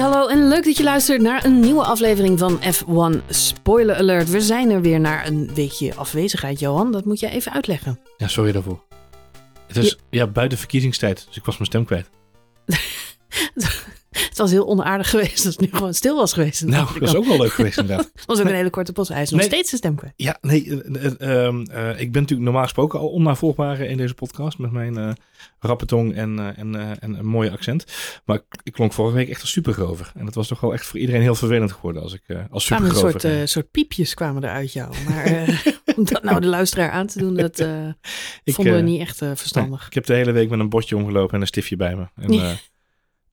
hallo en leuk dat je luistert naar een nieuwe aflevering van F1 Spoiler Alert. We zijn er weer na een weekje afwezigheid, Johan. Dat moet jij even uitleggen. Ja, sorry daarvoor. Het is ja. buiten verkiezingstijd, dus ik was mijn stem kwijt. Was heel onaardig geweest als het nu gewoon stil was geweest. Nou, dat is ook wel leuk geweest inderdaad. Was ook een hele korte post. Hij is nog Nee. steeds zijn stem kwijt. Ja, nee, eh, eh, ehm, eh, ik ben natuurlijk normaal gesproken al onnavolgbaar in deze podcast met mijn eh rappe tong en, en, en een mooie accent. Maar ik, klonk vorige week echt als supergrover. En dat was toch wel echt voor iedereen heel vervelend geworden als ik als kwamen een supergrover. soort, soort piepjes kwamen er uit jou. Maar om dat nou de luisteraar aan te doen, dat Ik, vonden we niet echt verstandig. ik heb de hele week met een bordje omgelopen en een stiftje bij me. En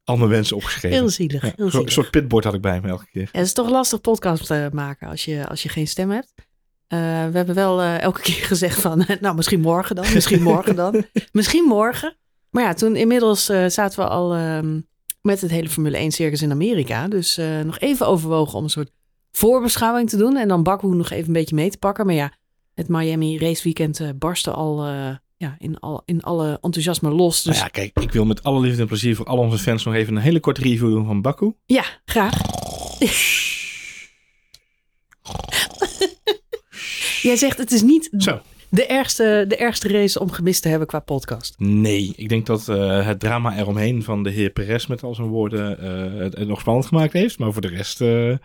al mijn wensen opgeschreven. Heel zielig. Ja, heel een soort pitbord had ik bij me elke keer. Ja, het is toch lastig podcast eh, maken als je, als je geen stem hebt. Eh, we hebben wel eh, elke keer gezegd van, nou misschien morgen dan, misschien morgen dan, misschien morgen. Maar ja, toen inmiddels zaten we al ehm, met het hele Formule 1 circus in Amerika. Dus nog even overwogen om een soort voorbeschouwing te doen. En dan Baku nog even een beetje mee te pakken. Maar ja, het Miami raceweekend barstte al ja, in, al, in alle enthousiasme los. Dus Nou ja, kijk, ik wil met alle liefde en plezier voor al onze fans nog even een hele korte review doen van Baku. ja, graag. Jij zegt het is niet Zo. De ergste, de ergste race om gemist te hebben qua podcast. Nee, ik denk dat eh, het drama eromheen van de heer Perez met al zijn woorden eh, het, het nog spannend gemaakt heeft. Maar voor de rest eh,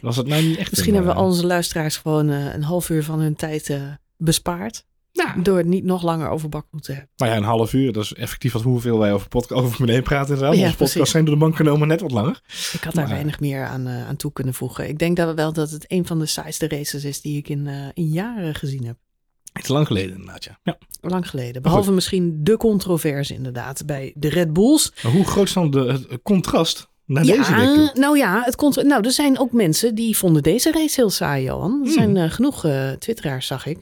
was het nou niet echt. Misschien een, hebben we al onze luisteraars gewoon een half uur van hun tijd bespaard. Nou, Door het niet nog langer over Baku te hebben. maar ja, een half uur, dat is effectief wat hoeveel wij over, podcast, over 1 praten inderdaad. Ja, Onze precies. podcasts zijn door de bank genomen net wat langer. Ik had daar Maar- weinig meer aan, eh, aan toe kunnen voegen. Ik denk dat wel dat het een van de saaiste races is die ik in, eh, in jaren gezien heb. Iets lang geleden inderdaad, ja. ja. Lang geleden. Behalve misschien de controverse inderdaad bij de Red Bulls. Maar hoe groot is dan de, het contrast naar deze week toe? Nou ja, het nou, er zijn ook mensen die vonden deze race heel saai, Johan. Er Hmm. zijn eh, genoeg eh, twitteraars, zag ik.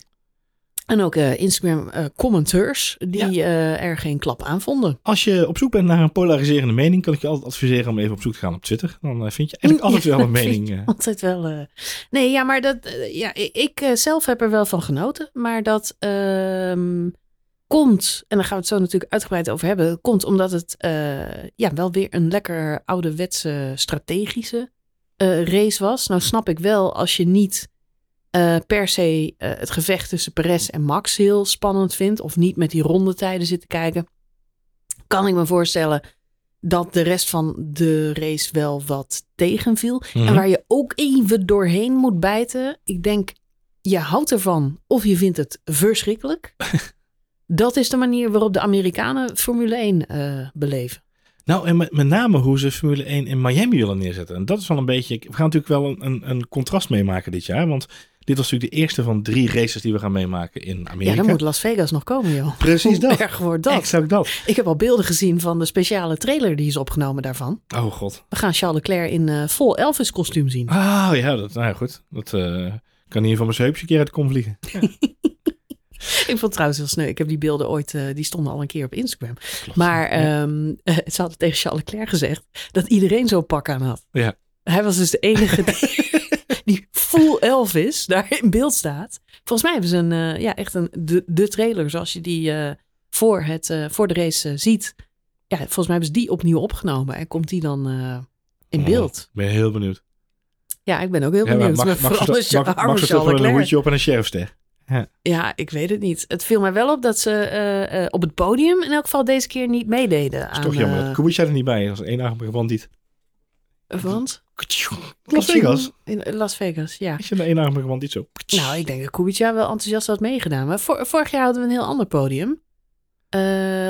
En ook eh, Instagram eh, commenteurs die eh, er geen klap aan vonden. Als je op zoek bent naar een polariserende mening, kan ik je altijd adviseren om even op zoek te gaan op Twitter. Dan vind je eigenlijk altijd wel een mening. Altijd wel. Nee, ja, maar dat. ja, ik zelf heb er wel van genoten. Maar dat ehm, komt, en daar gaan we het zo natuurlijk uitgebreid over hebben. Komt omdat het ja, wel weer een lekker ouderwetse strategische race was. Nou, snap ik wel als je niet eh, per se eh, het gevecht tussen Perez en Max heel spannend vindt. Of niet met die rondetijden zit te kijken. Kan ik me voorstellen dat de rest van de race wel wat tegenviel. En Mhm. waar je ook even doorheen moet bijten. Ik denk, je houdt ervan of je vindt het verschrikkelijk. dat is de manier waarop de Amerikanen Formule 1 eh, beleven. Nou, en met, met name hoe ze Formule 1 in Miami willen neerzetten. En dat is wel een beetje. We gaan natuurlijk wel een, een, een contrast meemaken dit jaar. Want dit was natuurlijk de eerste van drie races die we gaan meemaken in Amerika. Ja, dan moet Las Vegas nog komen, joh. Precies Hoe dat. erg wordt dat? Exact dat. Ik heb al beelden gezien van de speciale trailer die is opgenomen daarvan. Oh god. We gaan Charles Leclerc in eh, vol Elvis kostuum zien. Ah ja, dat, nou ja, goed. Dat eh, kan hier van mijn zeupje een keer uit de kom vliegen. Ik vond het trouwens heel sneu. Ik heb die beelden ooit, eh, die stonden al een keer op Instagram. Klopt. Maar Ja. eh, ze hadden tegen Charles Leclerc gezegd dat iedereen zo'n pak aan had. Ja. Hij was dus de enige die full Elvis daar in beeld staat. Volgens mij hebben ze een, eh, ja, echt een, de, de trailer zoals je die eh, voor, het, eh, voor de race ziet. Ja, volgens mij hebben ze die opnieuw opgenomen en komt die dan eh, in Oh, beeld. ben heel benieuwd. Ja, ik ben ook heel Ja, maar benieuwd. Als arme Max heeft Charles toch wel een hoedje op en een sheriffster. Ja, ik weet het niet. Het viel mij wel op dat ze eh, eh, op het podium in elk geval deze keer niet meededen. Dat is aan, toch jammer. Kubica er niet bij. Dat was een eenarmige bandiet. want? Las Vegas. In Las Vegas, ja. Is je een eenarmige bandiet zo? Nou, ik denk dat Kubica wel enthousiast had meegedaan. Maar vor- vorig jaar hadden we een heel ander podium. Eh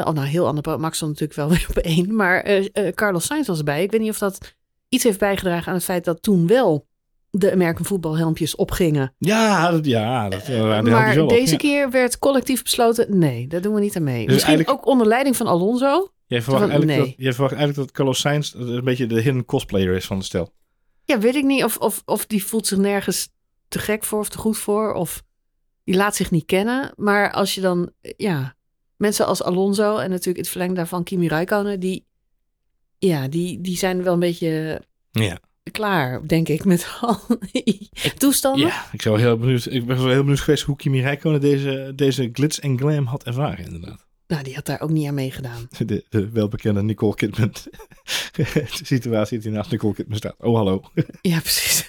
oh, nou, heel ander podium. Max stond natuurlijk wel weer op één. Maar eh, eh, Carlos Sainz was erbij. Ik weet niet of dat iets heeft bijgedragen aan het feit dat toen wel de American voetbalhelmpjes opgingen. Ja, dat, ja, dat, maar wel op. deze Ja. keer werd collectief besloten, nee, daar doen we niet aan mee. Dus Misschien eigenlijk- ook onder leiding van Alonso. Jij verwacht, Van- eigenlijk nee. dat, jij verwacht eigenlijk dat Carlos Sainz een beetje de hidden cosplayer is van de stel. Ja, weet ik niet of, of, of die voelt zich nergens te gek voor of te goed voor. Of die laat zich niet kennen. Maar als je dan, ja, mensen als Alonso en natuurlijk het verlengde daarvan Kimi Räikkönen, die, ja, die, die zijn wel een beetje Ja. klaar, denk ik, met al die toestanden. Ja, ik, zou heel benieuwd, ik ben wel heel benieuwd geweest hoe Kimi Räikkönen deze, deze glitz en glam had ervaren inderdaad. Nou, die had daar ook niet aan meegedaan. De, de welbekende Nicole Kidman situatie die naast Nicole Kidman staat. Oh, hallo. Ja, precies.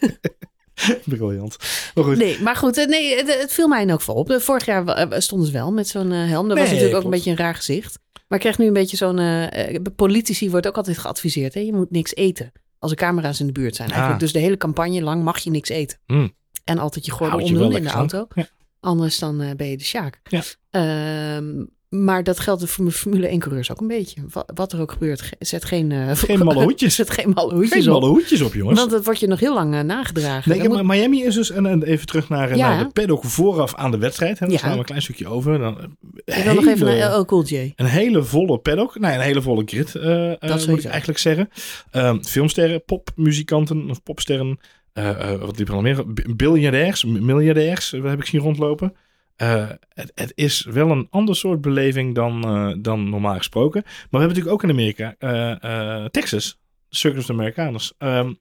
Briljant. Maar goed. Nee, maar goed, eh, nee, het, het viel mij in elk geval op. Eh, Vorig jaar eh, stonden ze wel met zo'n helm. Dat was natuurlijk ook klopt. een beetje een raar gezicht. Maar ik krijg nu een beetje zo'n... politici wordt ook altijd geadviseerd. Hè? Je moet niks eten als er camera's in de buurt zijn. Eigenlijk. Ah. Dus de hele campagne lang mag je niks eten. Hmm. En altijd je gordel omdoen in de auto. Ja. Anders dan ben je de sjaak. Ja. Ehm, maar dat geldt voor Formule 1 coureurs ook een beetje. Wat, wat er ook gebeurt, ge- zet geen... eh, Geen malle hoedjes. Zet geen malle hoedjes Geen op. malle hoedjes op, jongens. Want dat wordt je nog heel lang eh, nagedragen. Nee, Dan maar moet- Miami is dus, en, en even terug naar, Ja. naar de paddock vooraf aan de wedstrijd. Hè, daar Ja. slaan we een klein stukje over. Dan, eh, ik wil nog even naar LL Cool J. Een hele volle paddock. Nee, een hele volle grid, eh, eh, moet ik sowieso. eigenlijk zeggen. Ehm, filmsterren, popmuzikanten of popsterren. eh, eh, wat liep er nog meer? Biljardairs, miljardairs eh, heb ik zien rondlopen. Eh, het, is wel een ander soort beleving dan, eh, dan normaal gesproken. Maar we hebben natuurlijk ook in Amerika eh, Texas, Circus of the Americaners. Ehm,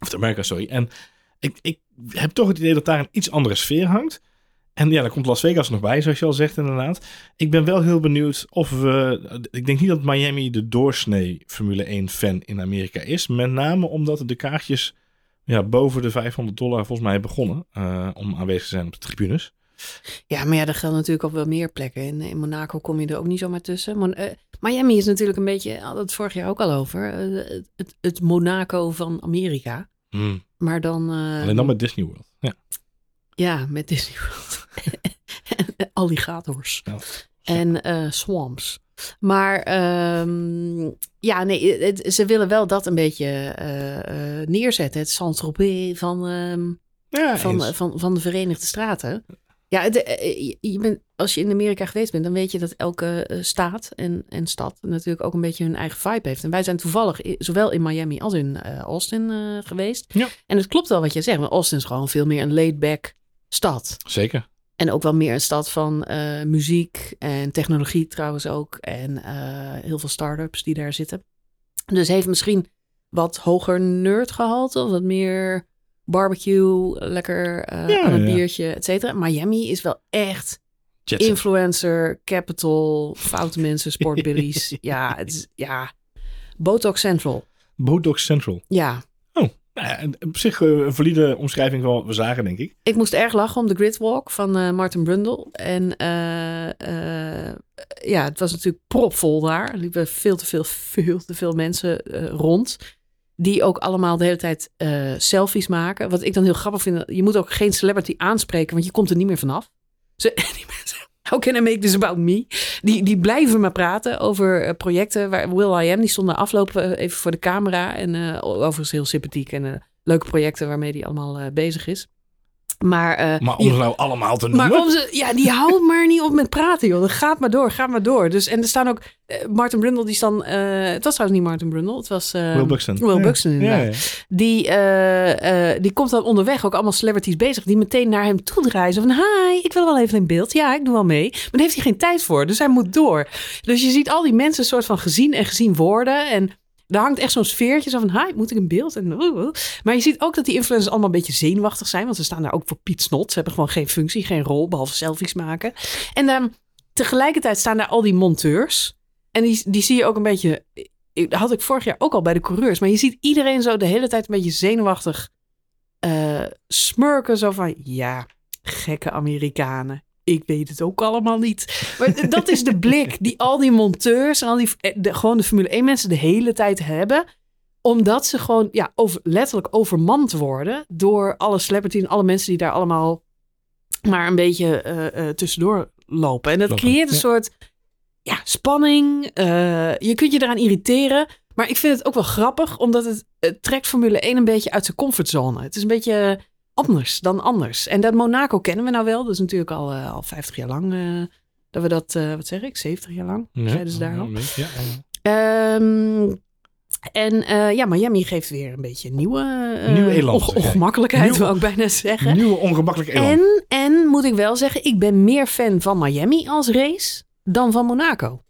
of de America, sorry. En ik, ik heb toch het idee dat daar een iets andere sfeer hangt. En ja, dan komt Las Vegas nog bij, zoals je al zegt inderdaad. Ik ben wel heel benieuwd of we... Ik denk niet dat Miami de doorsnee Formule 1 fan in Amerika is. Met name omdat de kaartjes ja, boven de 500 dollar volgens mij begonnen. om aanwezig te zijn op de tribunes. Ja, maar ja, dat geldt natuurlijk op wel meer plekken. In, in Monaco kom je er ook niet zomaar tussen. Eh, Miami is natuurlijk een beetje, hadden we het vorig jaar ook al over, eh, het, het Monaco van Amerika. Maar dan... eh, Alleen dan met Disney World. Ja. Ja, met Disney World. en alligators. Ja. En eh, swamps. Maar ehm, ja, nee, het- ze willen wel dat een beetje eh, eh, neerzetten. Het Saint-Tropez van, ehm, Ja, van, eh, van, van de Verenigde Staten. Ja, de, eh, je- bent, als je in Amerika geweest bent, dan weet je dat elke eh, staat en, en stad natuurlijk ook een beetje hun eigen vibe heeft. En wij zijn toevallig zowel in Miami als in eh, Austin eh, geweest. Ja. En het klopt wel wat je zegt, maar Austin is gewoon veel meer een laid-back stad. Zeker. En ook wel meer een stad van eh, muziek en technologie trouwens ook. En eh, heel veel start-ups die daar zitten. Dus heeft misschien wat hoger nerdgehalte. Of wat meer barbecue, lekker Ja, aan een ja. biertje, et cetera. Miami is wel echt influencer, capital, foute mensen, sportbillies. ja, het is, ja, Botox Central. Botox Central. Ja, Nou ja, en op zich eh, een valide omschrijving van wat we zagen, denk ik. Ik moest erg lachen om de gridwalk van eh, Martin Brundle. En ja, het was natuurlijk propvol daar. Er liepen veel te veel, veel te veel mensen rond. Die ook allemaal de hele tijd eh, selfies maken. Wat ik dan heel grappig vind. Je moet ook geen celebrity aanspreken, want je komt er niet meer vanaf. Ze, die mensen, how can I make this about me? Die, die blijven maar praten over eh, projecten. Waar Will I Am, die stond na eh, even voor de camera. En eh, overigens heel sympathiek en leuke projecten waarmee hij allemaal bezig is. Maar, eh, Maar om ze nou allemaal te noemen. maar om ze, ja, die houdt maar niet op met praten, joh. Dat gaat maar door, gaat maar door. Dus, en er staan ook, eh, Martin Brundle, die staan, eh, het was trouwens niet Martin Brundle, het was eh, Will Buxton. Will Ja. Buxton inderdaad. Ja, ja. Die, eh, eh, die komt dan onderweg ook allemaal celebrities bezig, die meteen naar hem toe draaien. Zo van, hi, ik wil wel even in beeld. Ja, ik doe wel mee. Maar daar heeft hij geen tijd voor, dus hij moet door. Dus je ziet al die mensen soort van gezien en gezien worden en... Daar hangt echt zo'n sfeertje zo van, moet ik in beeld? En. Maar je ziet ook dat die influencers allemaal een beetje zenuwachtig zijn. Want ze staan daar ook voor Piet Snot. Ze hebben gewoon geen functie, geen rol, behalve selfies maken. En dan tegelijkertijd staan daar al die monteurs. En die, die zie je ook een beetje... Dat had ik vorig jaar ook al bij de coureurs. Maar je ziet iedereen zo de hele tijd een beetje zenuwachtig eh, smurken. Zo van, ja, gekke Amerikanen. Ik weet het ook allemaal niet. Maar dat is de blik die al die monteurs en al die eh, de, gewoon de Formule 1 mensen de hele tijd hebben. Omdat ze gewoon ja, over, letterlijk overmand worden door alle celebrities en alle mensen die daar allemaal maar een beetje eh, eh, tussendoor lopen. En dat Lopen, creëert een ja. soort ja, spanning. je kunt je eraan irriteren. Maar ik vind het ook wel grappig, omdat het, het trekt Formule 1 een beetje uit zijn comfortzone. Het is een beetje anders dan anders. En dat Monaco kennen we nou wel. Dat is natuurlijk al, eh, al 50 jaar lang eh, dat we dat, eh, wat zeg ik, 70 jaar lang, Ja. zeiden ze daar al. Ja, ja. Ehm, en ja, Miami geeft weer een beetje nieuwe, Nieuw elan, onge- zeg jij. ongemakkelijkheid, Nieuw- wil ik bijna zeggen. Nieuwe ongemakkelijke elan. En, en moet ik wel zeggen, ik ben meer fan van Miami als race dan van Monaco.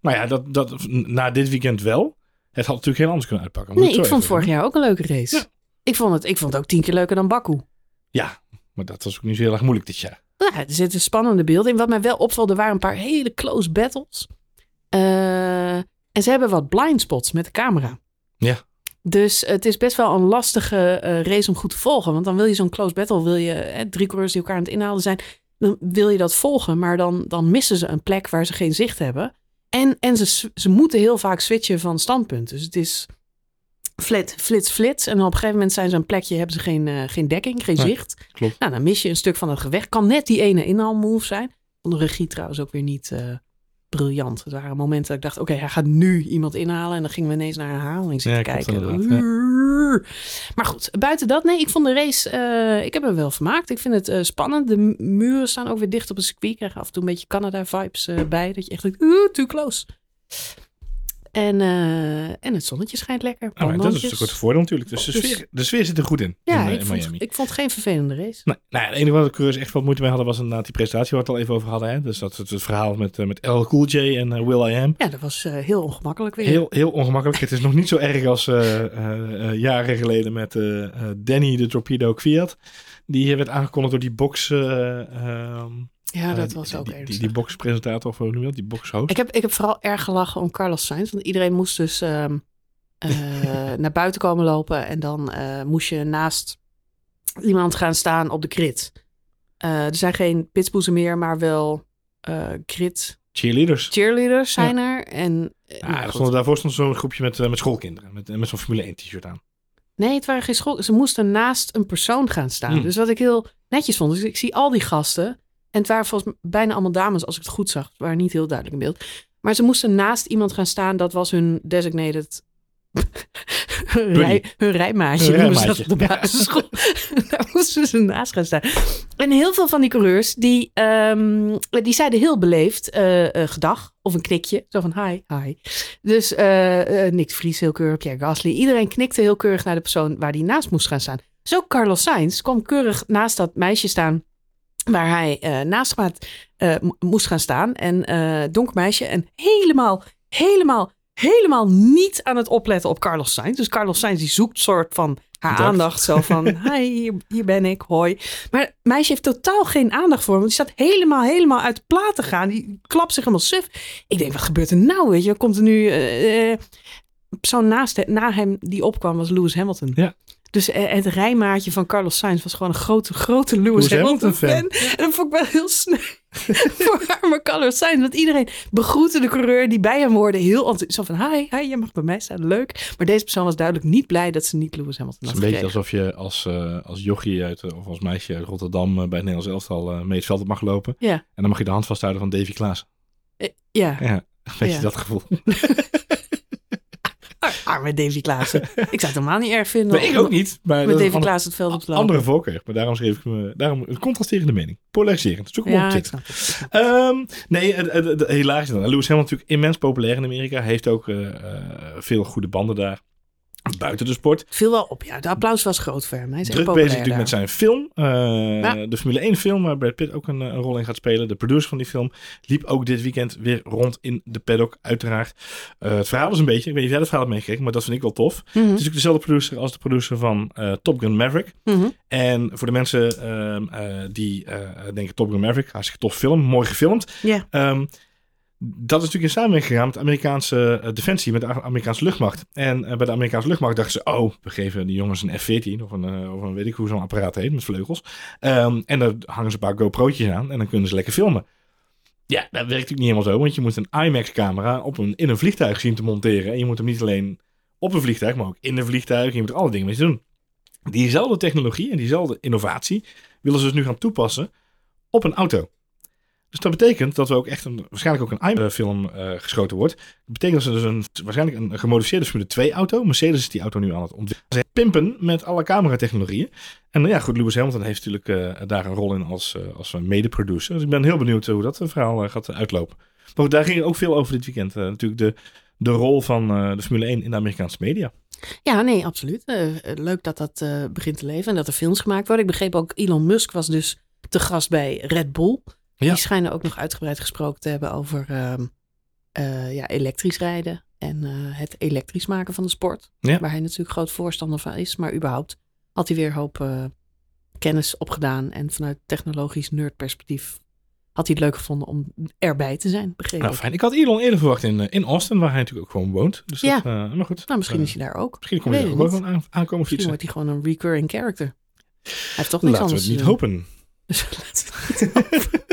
Nou ja, dat, dat, na dit weekend wel. Het had natuurlijk heel anders kunnen uitpakken. Nee, ik vond vorig jaar ook een leuke race. Ja. Ik, vond het, ik vond het ook tien keer leuker dan Baku. Ja, maar dat was ook niet zo heel erg moeilijk dit jaar. Nou, ja, er zitten spannende beelden in. Wat mij wel opvalt, er waren een paar hele close battles. Eh, en ze hebben wat blind spots met de camera. Ja. Dus het is best wel een lastige eh, race om goed te volgen. Want dan wil je zo'n close battle, wil je eh, drie coureurs die elkaar aan het inhalen zijn, dan wil je dat volgen. Maar dan, dan missen ze een plek waar ze geen zicht hebben. En, en ze, ze moeten heel vaak switchen van standpunt. Dus het is flit, flits, flits. En op een gegeven moment zijn ze een plekje, hebben ze geen, eh, geen dekking, geen Nee, zicht. klopt. Nou, dan mis je een stuk van het gevecht. Kan net die ene inhaalmove zijn. Van de regie trouwens ook weer niet eh, briljant. Er waren momenten dat ik dacht, oké, hij gaat nu iemand inhalen. En dan gingen we ineens naar een herhaling zitten Ja, kijken. Maar goed, buiten dat, nee, ik vond de race, eh, ik heb me wel vermaakt. Ik vind het spannend. De muren staan ook weer dicht op het circuit. Ik krijg af en toe een beetje Canada-vibes bij. Dat je echt denkt, oeh, too close. En, eh, en het zonnetje schijnt lekker. Nou, dat is een grote voordeel natuurlijk. Dus de, Dus- sfeer, de sfeer zit er goed in, Ja, in, eh, ik, in vond, Miami. ik vond het geen vervelende race. Nee, nou ja, het enige wat de coureurs echt wat moeite mee hadden was inderdaad die presentatie waar we het al even over hadden. Hè? Dus dat het, het verhaal met, eh, met LL Cool J en Will I Am. Ja, dat was heel ongemakkelijk weer. Heel, heel ongemakkelijk. het is nog niet zo erg als jaren geleden met Danny de Torpedo Kwiat. Die werd aangekondigd door die box... eh, ehm, ja, dat eh, was ook die, die, ernstig. die boxpresentator, of hoe noem je dat? Die boxhost. Ik heb, ik heb vooral erg gelachen om Carlos Sainz. Want iedereen moest dus ehm, eh, naar buiten komen lopen. En dan eh, moest je naast iemand gaan staan op de. Eh, er zijn geen pitsboezen meer, maar wel grid Cheerleaders. cheerleaders zijn er. En, Ja, nou, er stond, daarvoor stond zo'n groepje met, met schoolkinderen. Met, met zo'n Formule 1 t-shirt aan. Nee, het waren geen school. Ze moesten naast een persoon gaan staan. Hmm. Dus wat ik heel netjes vond. Dus ik zie al die gasten. En het waren volgens mij bijna allemaal dames, als ik het goed zag. Het waren niet heel duidelijk in beeld. Maar ze moesten naast iemand gaan staan. Dat was hun designated... hun, rij, hun rijmaatje. Hun ze dat rijmaatje, op de ja. basisschool. Daar moesten ze naast gaan staan. En heel veel van die coureurs, die, ehm, die zeiden heel beleefd eh, eh, gedag. Of een knikje. Zo van hi, hi. Dus eh, Nick Vries heel keurig, Pierre Gasly. Iedereen knikte heel keurig naar de persoon waar hij naast moest gaan staan. Zo Carlos Sainz kwam keurig naast dat meisje staan waar hij eh, naast gaat, eh, mo- moest gaan staan. En eh donker meisje en helemaal, helemaal, helemaal niet aan het opletten op Carlos Sainz. Dus Carlos Sainz die zoekt soort van haar Dacht. aandacht. Zo van, hi, hier, hier ben ik, hoi. Maar het meisje heeft totaal geen aandacht voor hem. Want die staat helemaal, helemaal uit de plaat te gaan. Die klapt zich helemaal suf. Ik denk, wat gebeurt er nou? Weet je, komt er nu... persoon naast na hem die opkwam was Lewis Hamilton. Ja. Dus eh, het rijmaatje van Carlos Sainz was gewoon een grote, grote Lewis, Hamilton, fan. En dat vond ik wel heel sneu voor arme Carlos Sainz. Want iedereen begroette de coureur die bij hem hoorde heel enthousiast. Zo van, hi, hi, jij mag bij mij staan, leuk. Maar deze persoon was duidelijk niet blij dat ze niet Lewis Hamilton Het had is een beetje alsof je als, eh, als jochie uit, eh, of als meisje uit Rotterdam bij het Nederlands elftal mee het veld op mag lolopen. Ja. En dan mag je de hand vasthouden van Davy Klaas. Ja, Ja, een beetje Ja. dat gevoel. Ar- arme Davy Klaassen. ik zou het helemaal niet erg vinden. Nee, ik ook niet. Maar Met Davy een Klaas het veld op te andere, voorkeur. Maar daarom schreef ik me, daarom een contrasterende mening. Polariserend. Zoek hem Ja, op Twitter. Ehm, nee, hilarisch dan. Lewis Hamilton natuurlijk immens populair in Amerika. Heeft ook eh, eh, veel goede banden daar. Buiten de sport. Viel wel op, ja. De applaus was groot voor hem. Hij is Druk bezig natuurlijk met zijn film. Eh, Ja. De Formule 1 film waar Brad Pitt ook een, eh, een rol in gaat spelen. De producer van die film liep ook dit weekend weer rond in de paddock uiteraard. Eh, het verhaal is een beetje, ik weet niet of jij het verhaal hebt meegekregen, maar dat vind ik wel tof. Mhm, Het is natuurlijk dezelfde producer als de producer van Top Gun Maverick. mhm. En voor de mensen ehm, eh, die denken Top Gun Maverick, hartstikke tof film, mooi gefilmd. Ja. Ehm, dat is natuurlijk in samenwerking gegaan met de Amerikaanse eh, defensie, met de Amerikaanse luchtmacht. En eh, bij de Amerikaanse luchtmacht dachten ze, oh, we geven die jongens een F-14 of een, eh, of een weet ik hoe zo'n apparaat heet, met vleugels. Ehm, en daar hangen ze een paar GoPro'tjes aan en dan kunnen ze lekker filmen. Ja, dat werkt natuurlijk niet helemaal zo, want je moet een IMAX-camera een, in een vliegtuig zien te monteren. En je moet hem niet alleen op een vliegtuig, maar ook in een vliegtuig. Je moet er alle dingen mee doen. Diezelfde technologie en diezelfde innovatie willen ze dus nu gaan toepassen op een auto. Dus dat betekent dat er ook echt een, waarschijnlijk ook een IMAX-film eh, geschoten wordt. Dat betekent dat ze dus een, waarschijnlijk een gemodificeerde Formule 2 auto, Mercedes is die auto nu aan het ontwikkelen, Ze pimpen met alle cameratechnologieën. En nou ja, goed, Lewis Hamilton heeft natuurlijk eh, daar een rol in als, eh, als mede-producer. Dus ik ben heel benieuwd hoe dat verhaal gaat uitlopen. Maar daar ging ook veel over dit weekend. natuurlijk de, de rol van de Formule 1 in de Amerikaanse media. Ja, nee, absoluut. Leuk dat dat begint te leven en dat er films gemaakt worden. Ik begreep ook, Elon Musk was dus te gast bij Red Bull. Ja. Die schijnen ook nog uitgebreid gesproken te hebben over ehm, eh, ja, elektrisch rijden en eh, het elektrisch maken van de sport. Ja. Waar hij natuurlijk groot voorstander van is. Maar überhaupt had hij weer een hoop eh, kennis opgedaan. En vanuit technologisch nerdperspectief had hij het leuk gevonden om erbij te zijn, begreep Nou, fijn. Ik had Elon eerder verwacht in, in Austin, waar hij natuurlijk ook gewoon woont. Dus Ja. dat, maar goed. Nou, misschien is hij daar ook. Misschien komt hij er ook wel aan, aankomen Misschien wordt hij gewoon een recurring character. Hij heeft toch niks Laten we anders het niet doen. hopen. Dus laten we het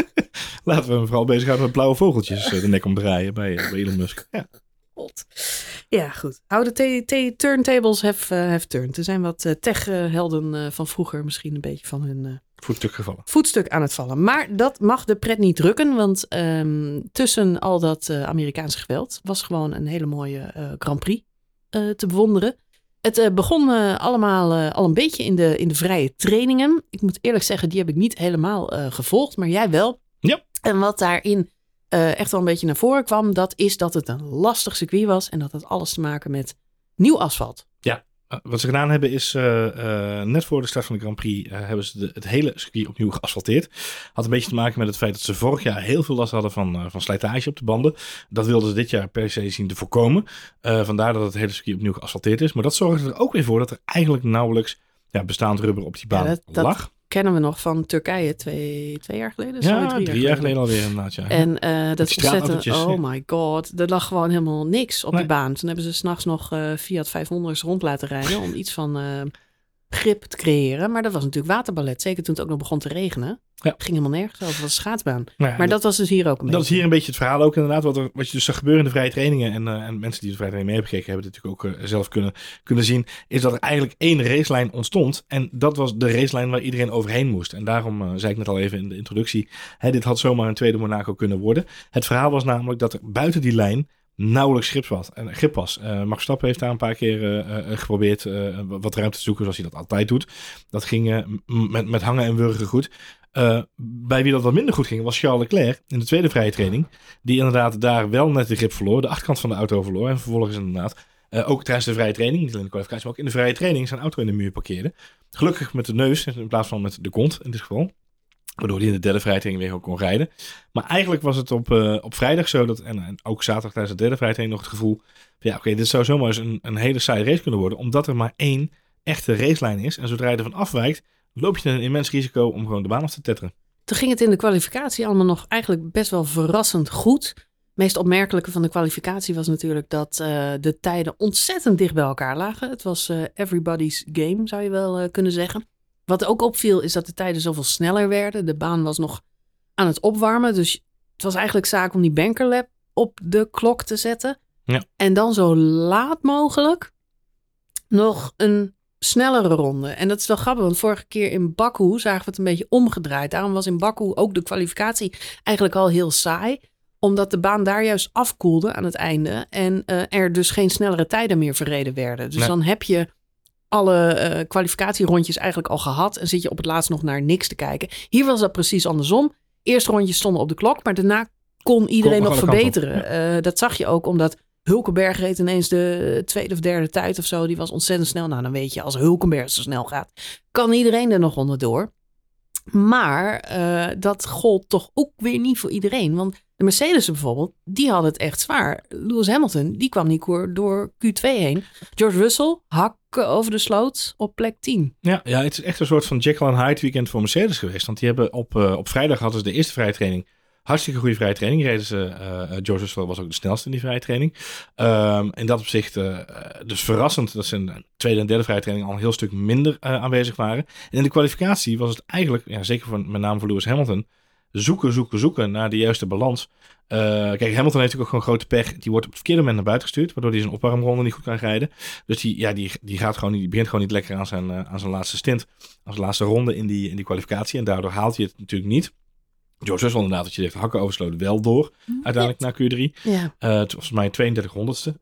Laten we hem vooral bezighouden met blauwe vogeltjes eh, de nek omdraaien bij, eh, bij Elon Musk. Ja. God. Ja, goed. Hou de t- t- turntables have, eh, have turned. Er zijn wat eh, tech-helden van vroeger misschien een beetje van hun Voetstuk gevallen. voetstuk aan het vallen. Maar dat mag de pret niet drukken, want ehm, tussen al dat Amerikaanse geweld was gewoon een hele mooie Grand Prix te bewonderen. Het begon allemaal al een beetje in de, in de vrije trainingen. Ik moet eerlijk zeggen, die heb ik niet helemaal gevolgd, maar jij wel. Ja. En wat daarin eh, echt wel een beetje naar voren kwam, dat is dat het een lastig circuit was en dat had alles te maken met nieuw asfalt. Uh, wat ze gedaan hebben is, uh, uh, net voor de start van de Grand Prix, uh, hebben ze de, het hele circuit opnieuw geasfalteerd. Had een beetje te maken met het feit dat ze vorig jaar heel veel last hadden van, van slijtage op de banden. Dat wilden ze dit jaar per se zien te voorkomen. Vandaar dat het hele circuit opnieuw geasfalteerd is. Maar dat zorgde er ook weer voor dat er eigenlijk nauwelijks ja, bestaand rubber op die baan Ja, dat- dat- lag. Kennen we nog van Turkije twee, twee jaar geleden? Ja, drie, jaar geleden alweer inderdaad. Ja. En eh, dat ontzettend, oh my god, er lag gewoon helemaal niks op Nee. die baan. Toen hebben ze s'nachts nog eh Fiat 500's rond laten rijden om iets van eh, grip te creëren. Maar dat was natuurlijk waterballet, zeker toen het ook nog begon te regenen. Ja. Ging helemaal nergens over, het was een schaatsbaan. Nou ja, Maar dat was dus hier ook een Dat is hier een beetje het verhaal ook inderdaad. Wat, er, wat je dus zag gebeuren in de vrije trainingen. En, eh, en mensen die de vrije training mee hebben gekeken hebben het natuurlijk ook eh, zelf kunnen, kunnen zien. Is dat er eigenlijk één racelijn ontstond. En dat was de racelijn waar iedereen overheen moest. En daarom eh, zei ik net al even in de introductie. Hè, dit had zomaar een tweede Monaco kunnen worden. Het verhaal was namelijk dat er buiten die lijn nauwelijks grip was. En grip was. Eh, Max Verstappen heeft daar een paar keer eh, eh, geprobeerd wat ruimte te zoeken zoals hij dat altijd doet. Dat ging met, met hangen en wurgen goed. Bij wie dat wat minder goed ging was Charles Leclerc in de tweede vrije training. Die inderdaad daar wel net de grip verloor. De achterkant van de auto verloor. En vervolgens inderdaad ook tijdens de vrije training. Niet alleen de kwalificatie, maar ook in de vrije training zijn auto in de muur parkeerde. Gelukkig met de neus in plaats van met de kont in dit geval. Waardoor hij in de derde vrije training weer ook kon rijden. Maar eigenlijk was het op, eh, op vrijdag zo dat, en, en ook zaterdag tijdens de derde vrije training nog het gevoel. Ja, oké, dit zou zomaar eens een, een hele saaie race kunnen worden. Omdat er maar één echte racelijn is. En zodra je ervan afwijkt, loop je een immens risico om gewoon de baan af te tetteren. Toen ging het in de kwalificatie allemaal nog eigenlijk best wel verrassend goed. Het meest opmerkelijke van de kwalificatie was natuurlijk dat eh, de tijden ontzettend dicht bij elkaar lagen. Het was eh, everybody's game, zou je wel kunnen zeggen. Wat ook opviel is dat de tijden zoveel sneller werden. De baan was nog aan het opwarmen, dus het was eigenlijk zaak om die bankerlap op de klok te zetten. Ja. En dan zo laat mogelijk nog een snellere ronde. En dat is wel grappig, want vorige keer in Baku zagen we het een beetje omgedraaid. Daarom was in Baku ook de kwalificatie eigenlijk al heel saai. Omdat de baan daar juist afkoelde aan het einde. En eh, er dus geen snellere tijden meer verreden werden. Dus Nee. dan heb je alle eh, kwalificatierondjes eigenlijk al gehad. En zit je op het laatst nog naar niks te kijken. Hier was dat precies andersom. Eerste rondjes stonden op de klok, maar daarna kon iedereen nog verbeteren. Eh, dat zag je ook omdat Hulkenberg reed ineens de tweede of derde tijd of zo. Die was ontzettend snel. Nou, dan weet je, als Hulkenberg zo snel gaat, kan iedereen er nog onderdoor. Maar eh, dat gold toch ook weer niet voor iedereen. Want de Mercedes bijvoorbeeld, die hadden het echt zwaar. Lewis Hamilton, die kwam niet door- door Q2 heen. George Russell, hakken over de sloot op plek 10. Ja, ja, het is echt een soort van Jekyll en Hyde weekend voor Mercedes geweest. Want die hebben op, eh, op vrijdag hadden ze de eerste vrije training. Hartstikke goede vrije training. Reden ze, eh, eh, George Russell was ook de snelste in die vrije training. Ehm in dat opzicht dus verrassend dat ze in de tweede en derde vrije training al een heel stuk minder aanwezig waren. En in de kwalificatie was het eigenlijk, ja, zeker voor, met name voor Lewis Hamilton, zoeken, zoeken, zoeken naar de juiste balans. Eh, kijk, Hamilton heeft natuurlijk ook gewoon grote pech. Die wordt op het verkeerde moment naar buiten gestuurd, waardoor hij zijn opwarmronde niet goed kan rijden. Dus die, ja, die, die, gaat gewoon, die begint gewoon niet lekker aan zijn, eh, aan zijn laatste stint, aan zijn laatste ronde in die, in die kwalificatie. En daardoor haalt hij het natuurlijk niet. George Russell inderdaad, dat je zegt, hakken oversloten wel door, uiteindelijk naar Q3. Ja, het was mij 32 honderdste.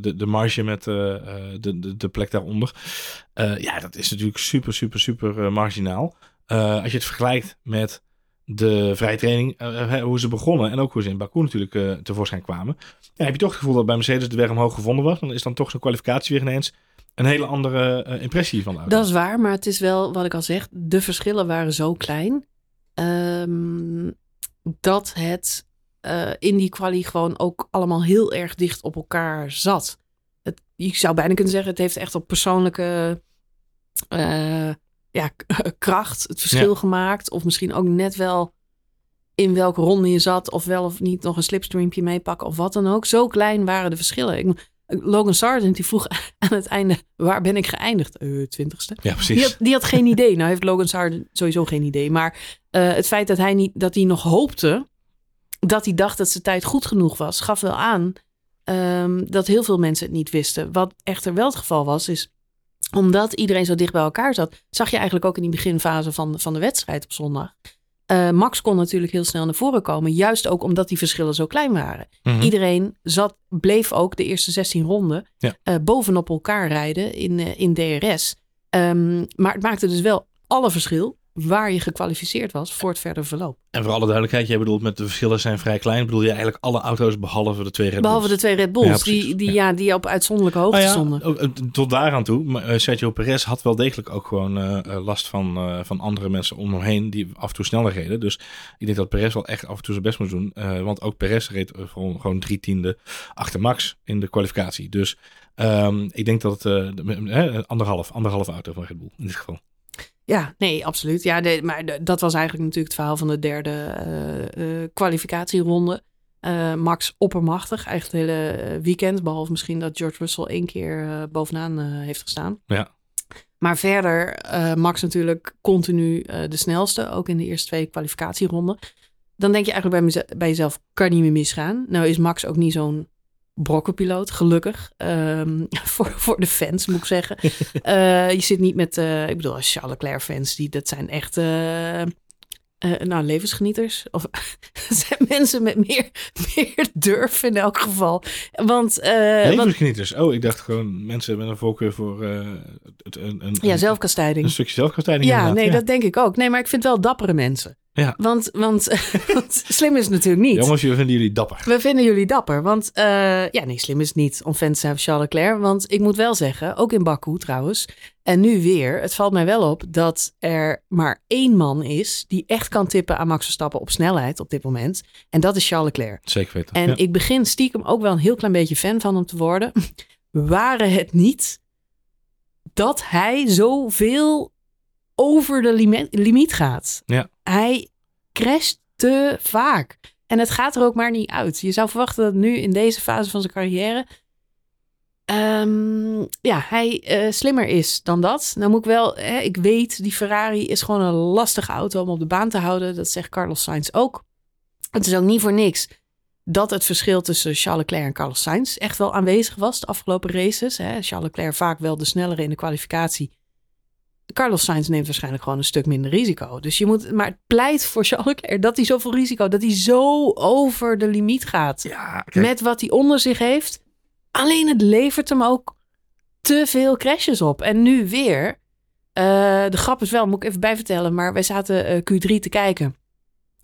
de, de marge met de, de, de plek daaronder. Ja, dat is natuurlijk super, super, super marginaal. Eh, als je het vergelijkt met de vrije training, eh, hè, hoe ze begonnen en ook hoe ze in Baku natuurlijk eh, tevoorschijn kwamen. Ja, heb je toch het gevoel dat bij Mercedes de weg omhoog gevonden was. Dan is dan toch zo'n kwalificatie weer ineens een hele andere eh, impressie van de auto. dat is waar. Maar het is wel, wat ik al zeg, de verschillen waren zo klein. ehm, dat het eh, in die kwalie gewoon ook allemaal heel erg dicht op elkaar zat. Het, je zou bijna kunnen zeggen, het heeft echt op persoonlijke eh, ja, kracht het verschil gemaakt. Of misschien ook net wel in welke ronde je zat. Of wel of niet nog een slipstreampje meepakken of wat dan ook. Zo klein waren de verschillen. Ik, Logan Sargent die vroeg aan het einde, waar ben ik geëindigd? Uh, twintigste. Ja, precies. Die had, die had geen idee. Nou heeft Logan Sargent sowieso geen idee. Maar uh, het feit dat hij, niet, dat hij nog hoopte, dat hij dacht dat zijn tijd goed genoeg was, gaf wel aan um, dat heel veel mensen het niet wisten. Wat echter wel het geval was, is omdat iedereen zo dicht bij elkaar zat, zag je eigenlijk ook in die beginfase van, van de wedstrijd op zondag. Uh, Max kon natuurlijk heel snel naar voren komen. Juist ook omdat die verschillen zo klein waren. Mhm. Iedereen zat, bleef ook de eerste 16 ronden Ja. eh, bovenop elkaar rijden in, eh, in DRS. Ehm, maar het maakte dus wel alle verschil waar je gekwalificeerd was voor het verdere verloop. En voor alle duidelijkheid, jij bedoelt met de verschillen zijn vrij klein. Bedoel je eigenlijk alle auto's behalve de twee Red Behalve de Bulls? twee Red Bulls, Ja, die, die, Ja. ja. die op uitzonderlijke hoogte Nou ja, stonden. eh, tot daaraan toe. Maar eh, Sergio Perez had wel degelijk ook gewoon eh, last van, van andere mensen om hem heen die af en toe sneller reden. Dus ik denk dat Perez wel echt af en toe zijn best moet doen. Want ook Perez reed gewoon, gewoon drie tiende achter Max in de kwalificatie. Dus ehm, ik denk dat het de- anderhalf, anderhalf auto van Red Bull in dit geval. Ja, nee, absoluut. Ja, de- maar de- dat was eigenlijk natuurlijk het verhaal van de derde eh, eh, kwalificatieronde. Eh, Max oppermachtig, eigenlijk het hele weekend. Behalve misschien dat George Russell één keer eh, bovenaan eh, heeft gestaan. Ja. Maar verder, eh, Max natuurlijk continu eh, de snelste. Ook in de eerste twee kwalificatieronden. Dan denk je eigenlijk bij, bij jezelf, kan niet meer misgaan. Nou is Max ook niet zo'n brokkenpiloot, gelukkig. Ehm, voor, voor de fans, moet ik zeggen. Eh, je zit niet met, eh, ik bedoel, als Charles Leclerc fans, die, dat zijn echt, eh, nou, levensgenieters. Of dat zijn mensen met meer, meer durf in elk geval. Want, want Levensgenieters. Oh, ik dacht gewoon mensen met een voorkeur voor het- een, een, ja, zelfkastijding. een stukje zelfkastijding. Ja, nee, dat denk ik ook. Nee, maar ik vind wel dappere mensen. Ja. Want, want, want slim is het natuurlijk niet. Jongens, jullie vinden jullie dapper. We vinden jullie dapper. Want eh, ja, nee, slim is niet om fan te zijn van Charles Leclerc. Want ik moet wel zeggen, ook in Baku trouwens. En nu weer, het valt mij wel op dat er maar één man is die echt kan tippen aan Max Verstappen op snelheid op dit moment. En dat is Charles Leclerc. Zeker weten. En Ja. ik begin stiekem ook wel een heel klein beetje fan van hem te worden. Waren het niet dat hij zoveel over de limi- limiet gaat. Ja. Hij crasht te vaak. En het gaat er ook maar niet uit. Je zou verwachten dat nu in deze fase van zijn carrière... ehm, ja, hij eh, slimmer is dan dat. Nou moet ik wel... Hè, ik weet, die Ferrari is gewoon een lastige auto om op de baan te houden. Dat zegt Carlos Sainz ook. Het is ook niet voor niks dat het verschil tussen Charles Leclerc en Carlos Sainz echt wel aanwezig was de afgelopen races. Hè. Charles Leclerc vaak wel de snellere in de kwalificatie. Carlos Sainz neemt waarschijnlijk gewoon een stuk minder risico. Dus je moet, maar het pleit voor Charles Leclerc dat hij zoveel risico, dat hij zo over de limiet gaat Ja, met wat hij onder zich heeft. Alleen het levert hem ook te veel crashes op. En nu weer. eh, de grap is wel, moet ik even bijvertellen, maar wij zaten eh, Q3 te kijken.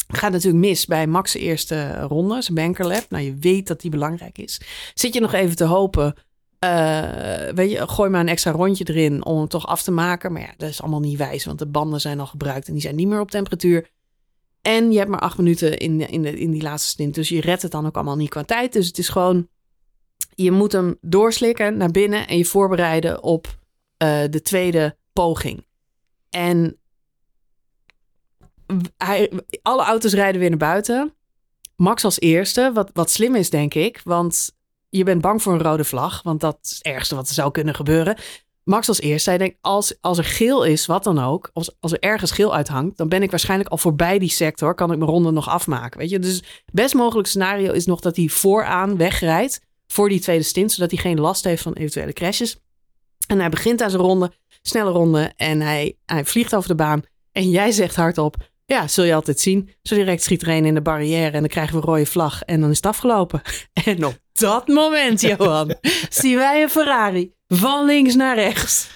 Gaat natuurlijk mis bij Max' eerste ronde, zijn bankerlap. Nou, je weet dat die belangrijk is. Zit je nog even te hopen, eh, weet je, gooi maar een extra rondje erin om hem toch af te maken. Maar ja, dat is allemaal niet wijs, want de banden zijn al gebruikt en die zijn niet meer op temperatuur. En je hebt maar acht minuten in, in, de, in die laatste stint, dus je redt het dan ook allemaal niet qua tijd. Dus het is gewoon, je moet hem doorslikken naar binnen en je voorbereiden op eh, de tweede poging. En hij, alle auto's rijden weer naar buiten. Max als eerste, wat, wat slim is, denk ik. Want je bent bang voor een rode vlag. Want dat is het ergste wat er zou kunnen gebeuren. Max als eerste, hij denkt, als, als er geel is, wat dan ook. Als, als er ergens geel uithangt, dan ben ik waarschijnlijk al voorbij die sector. Kan ik mijn ronde nog afmaken, weet je. Dus het best mogelijk scenario is nog dat hij vooraan wegrijdt. Voor die tweede stint, zodat hij geen last heeft van eventuele crashes. En hij begint aan zijn ronde, snelle ronde. En hij, hij vliegt over de baan. En jij zegt hardop, ja, zul je altijd zien. Zo direct schiet er een in de barrière en dan krijgen we een rode vlag en dan is het afgelopen. En op dat moment, Johan, zien wij een Ferrari van links naar rechts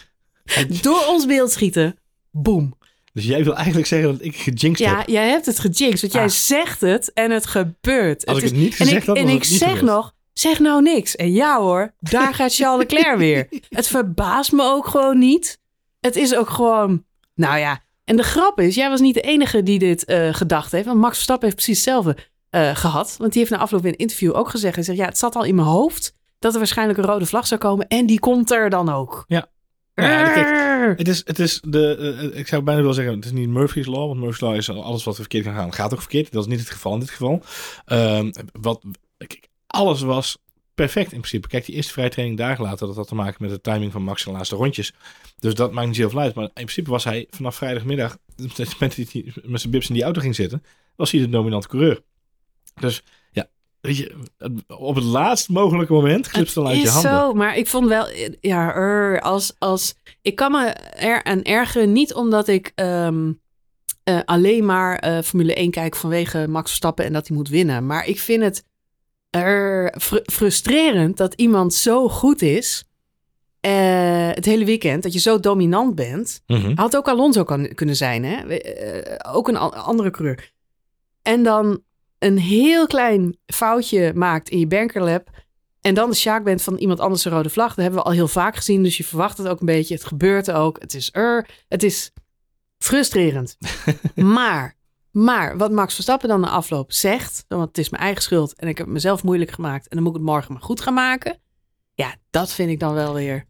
door ons beeld schieten. Boom. Dus jij wil eigenlijk zeggen dat ik gejinxed Ja, heb. jij hebt het gejinxed, want jij Ah. zegt het en het gebeurt. Als het ik het niet en gezegd had, en was ik zeg gebeurd. nog, zeg nou niks. En ja hoor, daar gaat Charles Leclerc weer. Het verbaast me ook gewoon niet. Het is ook gewoon, nou ja. En de grap is, jij was niet de enige die dit eh, gedacht heeft. Want Max Verstappen heeft precies hetzelfde eh, gehad. Want die heeft na afloop in een interview ook gezegd. Hij zegt, ja, het zat al in mijn hoofd dat er waarschijnlijk een rode vlag zou komen. En die komt er dan ook. Ja. Nou ja, kijk, het is, het is de, eh, ik zou bijna willen zeggen, het is niet Murphy's Law, want Murphy's Law is alles wat verkeerd kan gaan, gaat ook verkeerd. Dat is niet het geval in dit geval. Ehm, wat, kijk, alles was perfect in principe. Kijk, die eerste vrije training dagen later, dat had te maken met de timing van Max en de laatste rondjes. Dus dat maakt niet zoveel uit. Maar in principe was hij vanaf vrijdagmiddag, met, met zijn bips in die auto ging zitten, was hij de dominante coureur. Dus ja, weet je, op het laatst mogelijke moment glipt het uit je handen. zo, maar ik vond wel, ja, er, als, als, ik kan me er aan ergeren, niet omdat ik ehm, eh, alleen maar uh, Formule 1 kijk vanwege Max Verstappen en dat hij moet winnen. Maar ik vind het er frustrerend dat iemand zo goed is. Uh, het hele weekend, dat je zo dominant bent. Mhm. Had ook Alonso kan, kunnen zijn, hè? Uh, ook een andere coureur. En dan een heel klein foutje maakt in je bankerlab. En dan de sjaak bent van iemand anders een rode vlag. Dat hebben we al heel vaak gezien. Dus je verwacht het ook een beetje. Het gebeurt ook. Het is er. Het is frustrerend. maar maar wat Max Verstappen dan na afloop zegt, want het is mijn eigen schuld en ik heb het mezelf moeilijk gemaakt en dan moet ik het morgen maar goed gaan maken. Ja, dat vind ik dan wel weer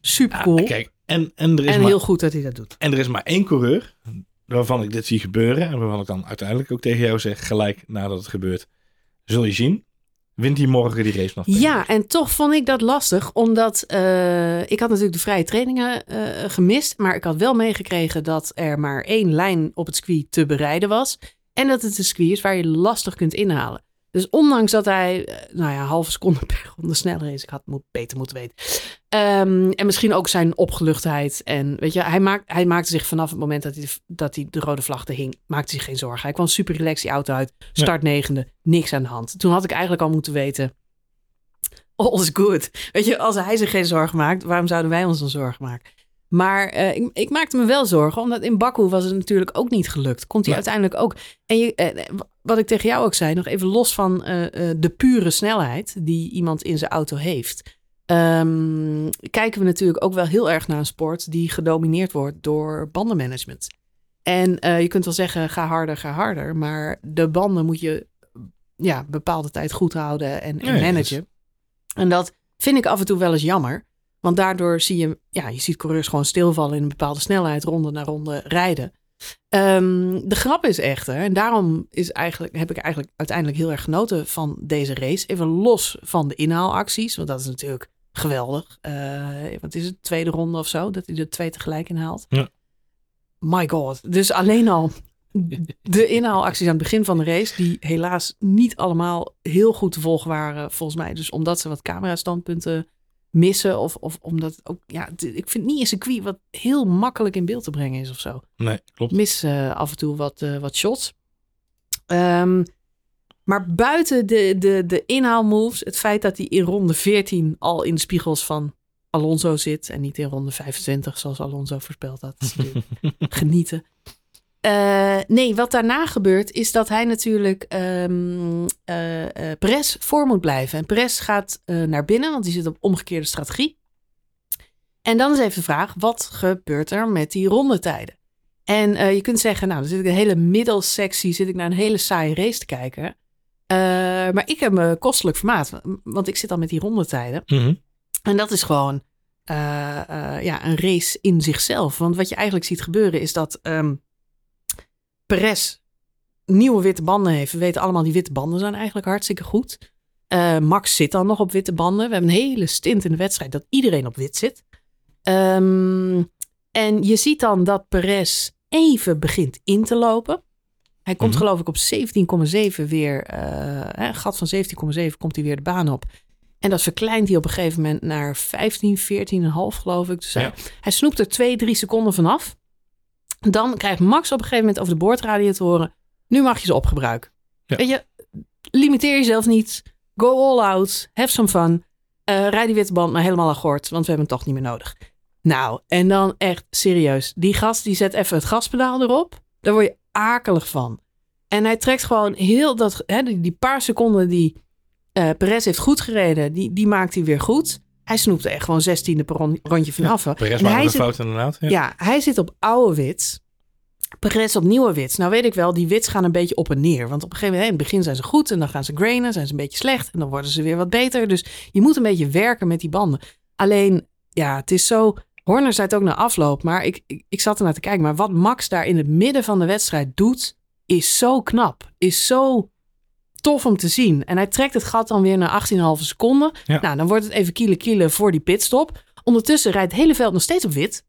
super cool. kijk, en, en, er is en maar, heel goed dat hij dat doet. En er is maar één coureur waarvan ik dit zie gebeuren en waarvan ik dan uiteindelijk ook tegen jou zeg, gelijk nadat het gebeurt, zul je zien wint hij morgen die race nog. Ja, en toch vond ik dat lastig, omdat uh, ik had natuurlijk de vrije trainingen uh, gemist, maar ik had wel meegekregen dat er maar één lijn op het circuit te bereiden was en dat het een circuit is waar je lastig kunt inhalen. Dus ondanks dat hij, eh, nou ja, een halve seconde per ronde sneller is, ik had het beter moeten weten. Um, en misschien ook zijn opgeluchtheid. En weet je, hij, maakt, hij maakte zich vanaf het moment dat hij, dat hij de rode vlag te hing, maakte zich geen zorgen. Hij kwam super relaxed die auto uit, start negende, niks aan de hand. Toen had ik eigenlijk al moeten weten, all is good. Weet je, als hij zich geen zorgen maakt, waarom zouden wij ons dan zorgen maken? Maar uh, ik, ik, maakte me wel zorgen, omdat in Baku was het natuurlijk ook niet gelukt. Komt hij uiteindelijk ook. En je, uh, wat ik tegen jou ook zei, nog even los van uh, de pure snelheid die iemand in zijn auto heeft. Um, kijken we natuurlijk ook wel heel erg naar een sport die gedomineerd wordt door bandenmanagement. En je kunt wel zeggen, ga harder, ga harder. Maar de banden moet je ja, bepaalde tijd goed houden en, en managen. En dat vind ik af en toe wel eens jammer. Want daardoor zie je, ja, je ziet coureurs gewoon stilvallen in een bepaalde snelheid, ronde na ronde rijden. Um, de grap is echter, en daarom is eigenlijk, heb ik eigenlijk uiteindelijk heel erg genoten van deze race. Even los van de inhaalacties, want dat is natuurlijk geweldig. Uh, wat is het, tweede ronde of zo, dat hij er twee tegelijk inhaalt. Ja. My god. Dus alleen al de inhaalacties aan het begin van de race, die helaas niet allemaal heel goed te volgen waren, volgens mij. Dus omdat ze wat camera-standpunten missen. Of, of omdat ook, ja, ik vind niet een circuit wat heel makkelijk in beeld te brengen is of zo. Nee, klopt. Mis uh, af en toe wat, uh, wat shots. Um, maar buiten de, de, de inhaalmoves, het feit dat hij in ronde 14 al in de spiegels van Alonso zit en niet in ronde 25 zoals Alonso voorspeld had. Genieten. Uh, nee, wat daarna gebeurt is dat hij natuurlijk um, uh, uh, Perez voor moet blijven. En Perez gaat naar binnen, want die zit op omgekeerde strategie. En dan is even de vraag, wat gebeurt er met die rondetijden? En je kunt zeggen, nou, dan zit ik de hele middelsectie, zit ik naar een hele saaie race te kijken. maar ik heb me kostelijk vermaakt, want ik zit al met die rondetijden. Mm -hmm. En dat is gewoon ja, een race in zichzelf. Want wat je eigenlijk ziet gebeuren is dat... Um, Perez nieuwe witte banden heeft. We weten allemaal, die witte banden zijn eigenlijk hartstikke goed. Uh, Max zit dan nog op witte banden. We hebben een hele stint in de wedstrijd dat iedereen op wit zit. Um, en je ziet dan dat Perez even begint in te lopen. Hij komt Mhm. geloof ik op 17,7 weer. eh, een gat van 17,7 komt hij weer de baan op. En dat verkleint hij op een gegeven moment naar 15, 14,5 geloof ik. Dus hij, Ja. hij snoept er 2, 3 seconden vanaf. Dan krijgt Max op een gegeven moment over de boordradio te horen... nu mag je ze opgebruiken. Ja. Weet je, limiteer jezelf niet. Go all out. Have some fun. Eh rijd die witte band maar helemaal aan gort, want we hebben hem toch niet meer nodig. Nou, en dan echt serieus. Die gast die zet even het gaspedaal erop. Daar word je akelig van. En hij trekt gewoon heel dat... Hè, die, die paar seconden die eh Perez heeft goed gereden... Die, die maakt hij weer goed. Hij snoept echt gewoon zestiende per ron- rondje vanaf. hè. Perez een zit- fout inderdaad. Ja. ja, hij zit op oude wits. Perez op nieuwe wits. Nou weet ik wel, die wits gaan een beetje op en neer. Want op een gegeven moment, in het begin zijn ze goed en dan gaan ze grainen, zijn ze een beetje slecht en dan worden ze weer wat beter. Dus je moet een beetje werken met die banden. Alleen, ja, het is zo Horner zei het ook na afloop, maar ik, ik, ik zat ernaar te kijken. Maar wat Max daar in het midden van de wedstrijd doet, is zo knap. Is zo tof om te zien. En hij trekt het gat dan weer naar 18,5 seconden. Ja. Nou, dan wordt het even kiele kiele voor die pitstop. Ondertussen rijdt het hele veld nog steeds op wit.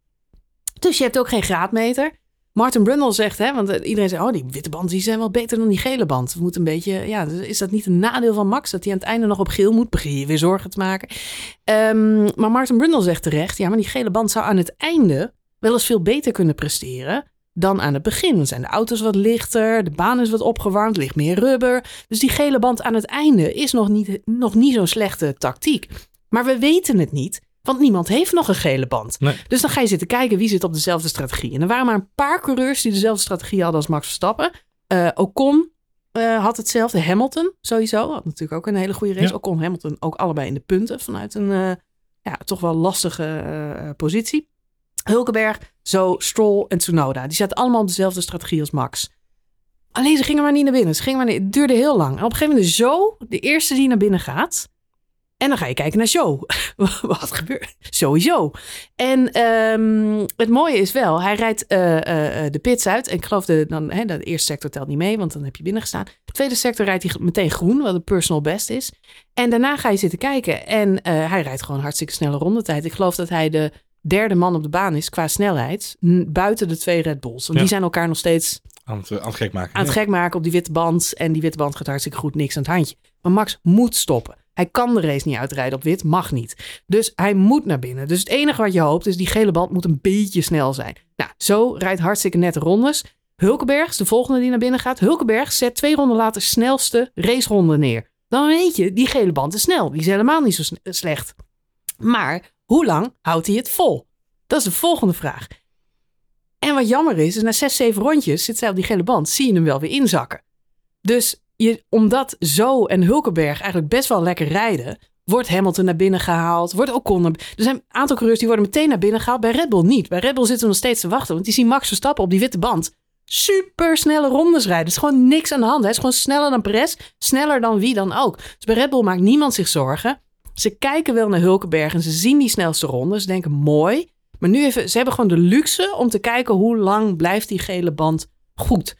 Dus je hebt ook geen graadmeter. Martin Brundle zegt, hè, want eh, iedereen zegt, oh, die witte band die zijn wel beter dan die gele band. We moeten een beetje, ja, dus is dat niet een nadeel van Max dat hij aan het einde nog op geel moet? Begin je weer zorgen te maken. Ehm, maar Martin Brundle zegt terecht, ja, maar die gele band zou aan het einde wel eens veel beter kunnen presteren dan aan het begin. Dan zijn de auto's wat lichter, de baan is wat opgewarmd, ligt meer rubber. Dus die gele band aan het einde is nog niet, nog niet zo'n slechte tactiek. Maar we weten het niet, want niemand heeft nog een gele band. Nee. Dus dan ga je zitten kijken wie zit op dezelfde strategie. En er waren maar een paar coureurs die dezelfde strategie hadden als Max Verstappen. Eh Ocon eh, had hetzelfde. Hamilton sowieso. Had natuurlijk ook een hele goede race. Ja. Ocon Hamilton ook allebei in de punten vanuit een eh, ja, toch wel lastige positie. Hulkenberg, zo Stroll en Tsunoda. Die zaten allemaal op dezelfde strategie als Max. Alleen ze gingen maar niet naar binnen. Ze gingen maar het duurde heel lang. En op een gegeven moment zo de eerste die naar binnen gaat. En dan ga je kijken naar Joe. Wat gebeurt? Sowieso. En ehm, het mooie is wel, hij rijdt eh, eh, eh, de pits uit. En ik geloof de, dan, de eerste sector telt niet mee, want dan heb je binnen gestaan. De tweede sector rijdt hij meteen groen, wat een personal best is. En daarna ga je zitten kijken. En hij rijdt gewoon hartstikke snelle rondetijd. Ik geloof dat hij de derde man op de baan is qua snelheid. Buiten de twee Red Bulls. Want Ja. die zijn elkaar nog steeds Aan het, aan het gek maken. aan het Ja. gek maken op die witte band. En die witte band gaat hartstikke goed, niks aan het handje. Maar Max moet stoppen. Hij kan de race niet uitrijden op wit, mag niet. Dus hij moet naar binnen. Dus het enige wat je hoopt is die gele band moet een beetje snel zijn. Nou, zo rijdt hartstikke nette rondes. Hulkenberg is de volgende die naar binnen gaat. Hulkenberg zet twee ronden later snelste raceronde neer. Dan weet je, die gele band is snel. Die is helemaal niet zo sne- slecht. Maar hoe lang houdt hij het vol? Dat is de volgende vraag. En wat jammer is, is na zes, zeven rondjes zit zij op die gele band, zie je hem wel weer inzakken. Dus je, omdat Zo en Hulkenberg eigenlijk best wel lekker rijden, wordt Hamilton naar binnen gehaald, wordt Ocon naar, Er zijn een aantal coureurs die worden meteen naar binnen gehaald, bij Red Bull niet. Bij Red Bull zitten we nog steeds te wachten, want die zien Max Verstappen op die witte band super snelle rondes rijden. Er is gewoon niks aan de hand. Hij is gewoon sneller dan Perez, sneller dan wie dan ook. Dus bij Red Bull maakt niemand zich zorgen. Ze kijken wel naar Hulkenberg en ze zien die snelste ronde. Ze denken mooi. Maar nu even, ze hebben gewoon de luxe om te kijken hoe lang blijft die gele band goed.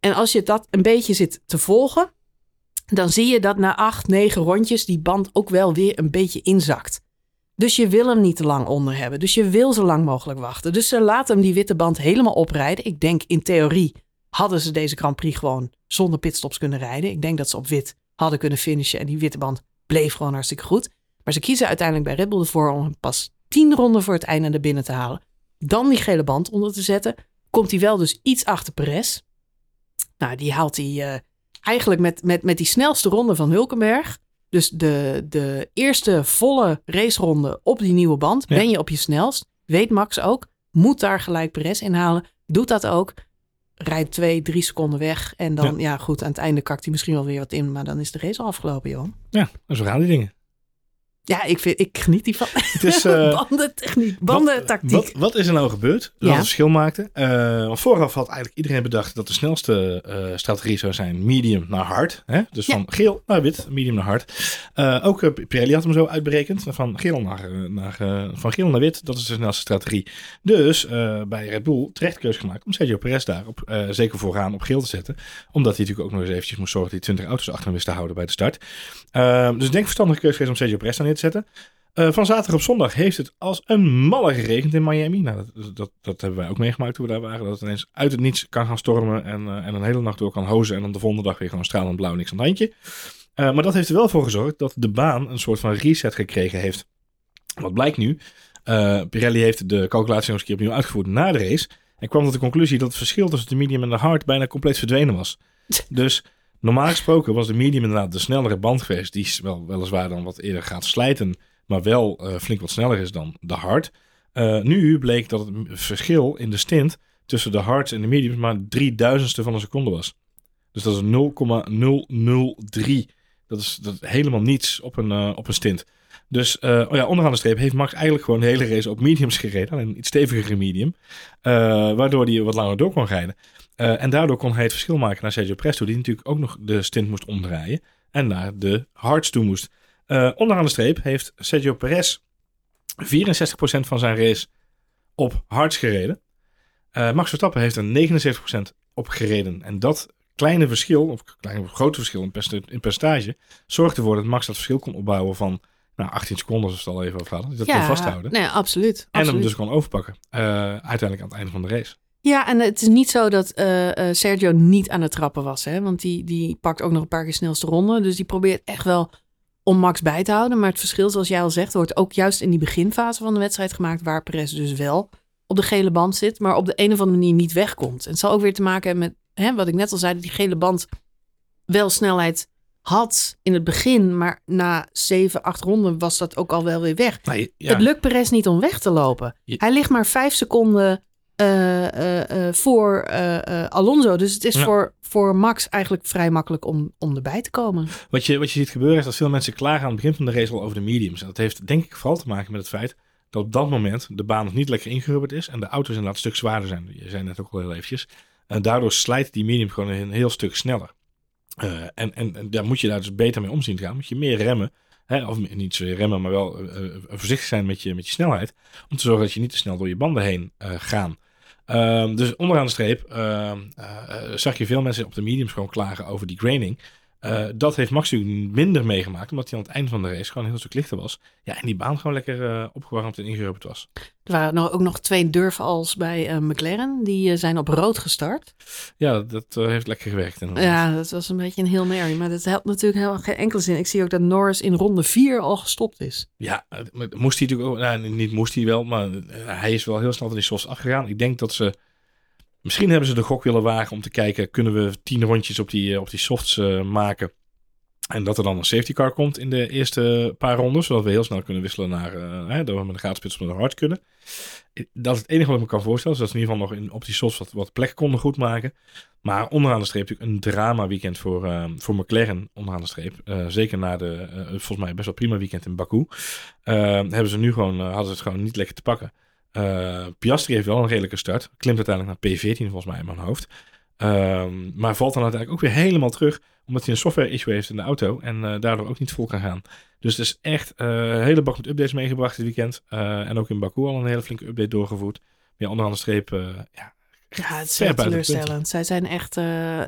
En als je dat een beetje zit te volgen, dan zie je dat na acht, negen rondjes die band ook wel weer een beetje inzakt. Dus je wil hem niet te lang onder hebben. Dus je wil zo lang mogelijk wachten. Dus ze laten hem die witte band helemaal oprijden. Ik denk in theorie hadden ze deze Grand Prix gewoon zonder pitstops kunnen rijden. Ik denk dat ze op wit hadden kunnen finishen. En die witte band bleef gewoon hartstikke goed. Maar ze kiezen uiteindelijk bij Red Bull ervoor om hem pas tien ronden voor het einde naar binnen te halen. Dan die gele band onder te zetten. Komt hij wel dus iets achter Perez. Nou, die haalt hij eh, eigenlijk met, met, met die snelste ronde van Hulkenberg. Dus de, de eerste volle raceronde op die nieuwe band. Ja. Ben je op je snelst. Weet Max ook. Moet daar gelijk Perez inhalen. Doet dat ook. Rijdt twee, drie seconden weg. En dan, ja. goed, aan het einde kakt hij misschien wel weer wat in. Maar dan is de race al afgelopen, joh. Ja, zo gaan die dingen. Ja, ik, vind, ik geniet hiervan. Het is, eh, bandentechniek, bandentactiek. Wat, wat is er nou gebeurd dat Ja. het verschil maakte? Eh, want vooraf had eigenlijk iedereen bedacht dat de snelste eh, strategie zou zijn medium naar hard. Hè? Dus Ja. van geel naar wit, medium naar hard. Eh, ook eh, Pirelli had hem zo uitberekend. Van geel naar, eh, naar, eh, van geel naar wit, dat is de snelste strategie. Dus eh, bij Red Bull terecht keus gemaakt om Sergio Perez daarop eh, zeker vooraan op geel te zetten. Omdat hij natuurlijk ook nog eens eventjes moest zorgen dat hij 20 auto's achter hem wist te houden bij de start. Eh, dus denk verstandige keuze geweest om Sergio Perez daar neer te zetten. Eh, van zaterdag op zondag heeft het als een malle geregend in Miami. Nou, dat, dat, dat hebben wij ook meegemaakt toen we daar waren. Dat het ineens uit het niets kan gaan stormen en, eh, en een hele nacht door kan hozen. En dan de volgende dag weer gewoon stralend blauw, niks aan het handje. Eh, maar dat heeft er wel voor gezorgd dat de baan een soort van reset gekregen heeft. Wat blijkt nu? Pirelli heeft de calculatie nog eens een keer opnieuw uitgevoerd na de race. En kwam tot de conclusie dat het verschil tussen de medium en de hard bijna compleet verdwenen was. Dus normaal gesproken was de medium inderdaad de snellere band geweest. Die is wel, weliswaar dan wat eerder gaat slijten, maar wel eh, flink wat sneller is dan de hard. Eh, nu bleek dat het verschil in de stint tussen de hards en de mediums maar drie duizendste van een seconde was. Dus dat is 0,003. Dat is, dat helemaal niets op een, eh, op een stint. Dus eh, oh ja, onderaan de streep heeft Max eigenlijk gewoon de hele race op mediums gereden. Alleen een iets stevigere medium. waardoor hij wat langer door kon rijden. Eh, en daardoor kon hij het verschil maken naar Sergio Perez toe. Die natuurlijk ook nog de stint moest omdraaien. En naar de hards toe moest. Eh, onderaan de streep heeft Sergio Perez 64% van zijn race op hards gereden. Uh, Max Verstappen heeft er 79% op gereden. En dat kleine verschil, of kleine grote verschil in, in percentage, zorgt ervoor dat Max dat verschil kon opbouwen van nou, 18 seconden, als we het al even over hadden. Dat ja, vasthouden. Nee, absoluut. En hem dus gewoon overpakken. Uh, uiteindelijk aan het einde van de race. Ja, en het is niet zo dat uh, Sergio niet aan het trappen was. Hè? Want die, die pakt ook nog een paar keer snelste ronde. Dus die probeert echt wel om Max bij te houden. Maar het verschil, zoals jij al zegt, wordt ook juist in die beginfase van de wedstrijd gemaakt. Waar Perez dus wel op de gele band zit. Maar op de een of andere manier niet wegkomt. En het zal ook weer te maken hebben met hè, wat ik net al zei. Dat die gele band wel snelheid had in het begin. Maar na zeven, acht ronden was dat ook al wel weer weg. Het lukt Perez niet om weg te lopen. Hij ligt maar vijf seconden voor Alonso. Dus het is voor, voor Max eigenlijk vrij makkelijk om, om erbij te komen. Wat je, wat je ziet gebeuren is dat veel mensen klagen aan het begin van de race al over de mediums. En dat heeft denk ik vooral te maken met het feit dat op dat moment de baan nog niet lekker ingerubberd is. En de auto's inderdaad een stuk zwaarder zijn. Je zei net ook al heel eventjes. En daardoor slijt die medium gewoon een heel stuk sneller. en, en, en daar moet je daar dus beter mee omzien te gaan. Moet je meer remmen. Hè, of niet zo remmen, maar wel voorzichtig zijn met je, met je snelheid. Om te zorgen dat je niet te snel door je banden heen gaat. Um, dus onderaan de streep uh, uh, zag je veel mensen op de mediums gewoon klagen over die graining. Uh, dat heeft Max natuurlijk minder meegemaakt, omdat hij aan het einde van de race gewoon een heel stuk lichter was. Ja, en die baan gewoon lekker uh, opgewarmd en ingerubberd was. Er waren nog, ook nog twee durfals bij uh, McLaren, die zijn op rood gestart. Ja, dat heeft lekker gewerkt. Inderdaad. Ja, dat was een beetje een heel merrie, maar dat helpt natuurlijk helemaal geen enkele zin. Ik zie ook dat Norris in ronde 4 al gestopt is. Ja, moest hij natuurlijk ook, nou, niet moest hij wel, maar hij is wel heel snel van die softs afgegaan. Ik denk dat ze Misschien hebben ze de gok willen wagen om te kijken, kunnen we tien rondjes op die, eh, op die softs uh, maken. En dat er dan een safety car komt in de eerste paar rondes. Zodat we heel snel kunnen wisselen naar, uh, hè, dat we met de gaatspits met een hard kunnen. Dat is het enige wat ik me kan voorstellen. Zodat ze in ieder geval nog op die softs wat, plek konden goed maken. Maar onderaan de streep natuurlijk een drama weekend voor, voor McLaren onderaan de streep. Zeker na de, volgens mij best wel prima weekend in Baku. hebben ze nu gewoon, hadden ze het gewoon niet lekker te pakken. Uh, Piastri heeft wel een redelijke start. Klimt uiteindelijk naar P14 volgens mij in mijn hoofd. Um, maar valt dan uiteindelijk ook weer helemaal terug. Omdat hij een software issue heeft in de auto. En uh, daardoor ook niet vol kan gaan. Dus het is echt uh, een hele bak met updates meegebracht dit weekend. en ook in Baku al een hele flinke update doorgevoerd. Ja, onderaan de streep. ja, ja, het is teleurstellend. Zij zijn echt,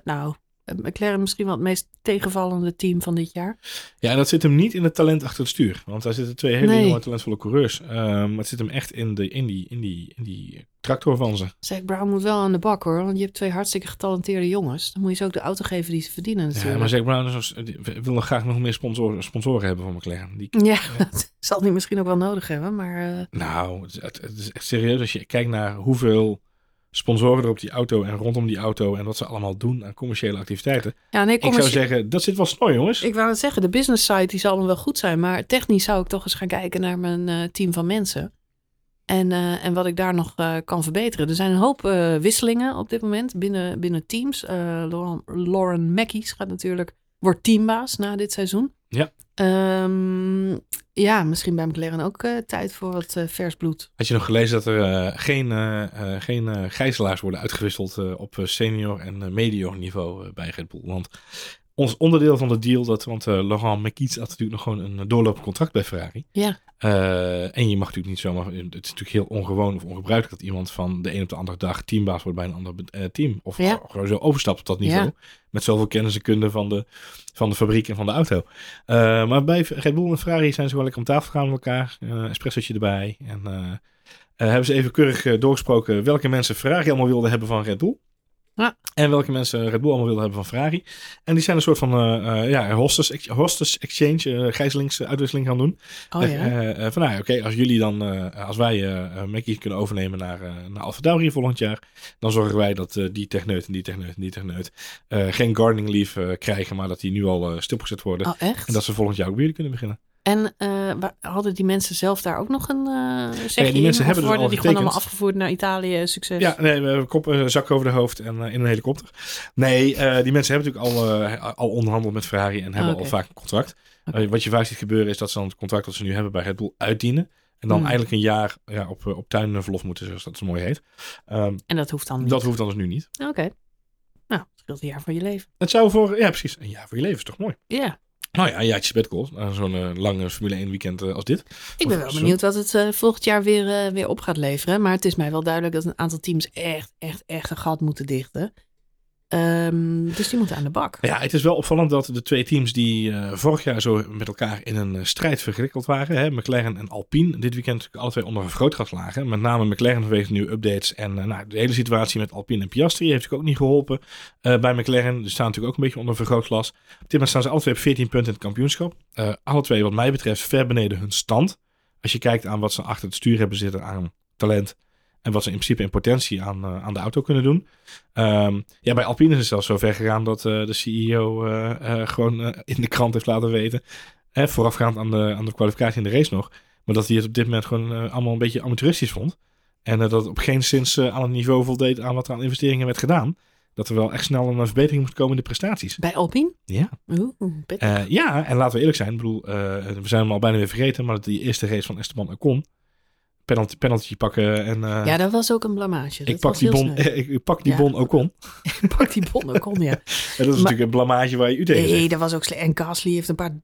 nou, McLaren misschien wel het meest tegenvallende team van dit jaar. Ja, en dat zit hem niet in het talent achter het stuur. Want daar zitten twee hele jonge talentvolle coureurs. Um, maar het zit hem echt in, de, in, die, in, die, in die tractor van ze. Zach Brown moet wel aan de bak hoor. Want je hebt twee hartstikke getalenteerde jongens. Dan moet je ze ook de auto geven die ze verdienen natuurlijk. Ja, maar Zach Brown is, wil nog graag nog meer sponsoren, sponsoren hebben van McLaren. Die, ja, dat zal hij misschien ook wel nodig hebben. Maar, uh... Nou, het, het is echt serieus. Als je kijkt naar hoeveel sponsoren er op die auto en rondom die auto en wat ze allemaal doen aan commerciële activiteiten. Ja, nee, Ik zou zeggen, dat zit wel snel, jongens. Ik wou het zeggen, de business side die zal dan wel goed zijn, maar technisch zou ik toch eens gaan kijken naar mijn uh, team van mensen. En, uh, en wat ik daar nog uh, kan verbeteren. Er zijn een hoop wisselingen op dit moment binnen, binnen teams. Lauren, Lauren Mackies gaat natuurlijk, wordt teambaas na dit seizoen. Ja. Um, ja, misschien bij McLaren ook uh, tijd voor wat uh, vers bloed. Had je nog gelezen dat er uh, geen, geen gijzelaars worden uitgewisseld op senior en medior niveau bij Red Bull? Want ons onderdeel van de deal, dat, want Laurent Mekies had natuurlijk nog gewoon een doorlopend contract bij Ferrari. Ja. en je mag natuurlijk niet zomaar, het is natuurlijk heel ongewoon of ongebruikelijk dat iemand van de een op de andere dag teambaas wordt bij een ander team. Of ja. gewoon zo overstapt op dat niveau. Ja. Met zoveel kennis en kunde van de, van de fabriek en van de auto. Uh, maar bij Red Bull en Ferrari zijn ze wel lekker om tafel gegaan met elkaar. Uh, erbij. En uh, hebben ze even keurig doorgesproken welke mensen Ferrari allemaal wilden hebben van Red Bull. Ja. En welke mensen Red Bull allemaal wilden hebben van Ferrari. En die zijn een soort van uh, ja, hostess, hostess exchange, uh, gijzelingsuitwisseling gaan doen. Oh, ja. van nou, oké, als jullie dan, als wij uh, Mackie kunnen overnemen naar, naar Alfa Tauri volgend jaar, dan zorgen wij dat die techneut en die techneut en die techneut geen gardening leave krijgen, maar dat die nu al stilgezet worden. Oh, echt? En dat ze volgend jaar ook weer kunnen beginnen. En uh, hadden die mensen zelf daar ook nog een uh, zegje nee, die mensen hebben worden die gewoon allemaal afgevoerd naar Italië, succes? Ja, nee, we kop, uh, zak over de hoofd en in een helikopter. Nee, die mensen hebben natuurlijk al, al onderhandeld met Ferrari en hebben oh, al vaak een contract. Okay. wat je vaak ziet gebeuren is dat ze dan het contract dat ze nu hebben bij Red Bull uitdienen. En dan mm. eigenlijk een jaar ja, op, op tuinverlof moeten, zoals dat zo mooi heet. Um, en dat hoeft dan niet? Dat hoeft dan dus nu niet. Oké. Okay. Nou, het scheelt een jaar van je leven. Het zou voor, ja precies, een jaar voor je leven is toch mooi? Ja. Nou ja, een jaartje bedcall. Uh, Zo'n uh, lange Formule 1 weekend uh, als dit. Ik ben wel benieuwd wat het volgend jaar weer, weer op gaat leveren. Maar het is mij wel duidelijk dat een aantal teams echt, echt, echt een gat moeten dichten. Um, dus die moeten aan de bak. Ja, het is wel opvallend dat de twee teams die uh, vorig jaar zo met elkaar in een uh, strijd vergrikkeld waren, hè, McLaren en Alpine, dit weekend alle twee onder een vergrootglas lagen. Met name McLaren vanwege nieuwe updates. En uh, nou, de hele situatie met Alpine en Piastri heeft natuurlijk ook niet geholpen bij McLaren. Die staan natuurlijk ook een beetje onder vergrootglas. Op dit moment staan ze alle twee op 14 punten in het kampioenschap. alle twee, wat mij betreft, ver beneden hun stand. Als je kijkt aan wat ze achter het stuur hebben zitten aan talent en wat ze in principe in potentie aan, uh, aan de auto kunnen doen. Um, ja, bij Alpine is het zelfs zo ver gegaan dat uh, de CEO uh, gewoon in de krant heeft laten weten. Hè, voorafgaand aan de, aan de kwalificatie in de race nog. Maar dat hij het op dit moment gewoon allemaal een beetje amateuristisch vond. En dat het op geen zins aan het niveau voldeed aan wat er aan investeringen werd gedaan. Dat er wel echt snel een verbetering moest komen in de prestaties. Bij Alpine? Ja. Oeh, ja, en laten we eerlijk zijn. Ik bedoel, we zijn hem al bijna weer vergeten. Maar die eerste race van Esteban Ocon penalty, penalty pakken. En, uh, ja, dat was ook een blamage. Ik pak, die bon, ik, ik, pak die ja. bon ook on. ik pak die bon ook on, ja. ja dat is maar, natuurlijk een blamage waar je u tegen Nee, dat was ook slecht. En Gasly heeft een paar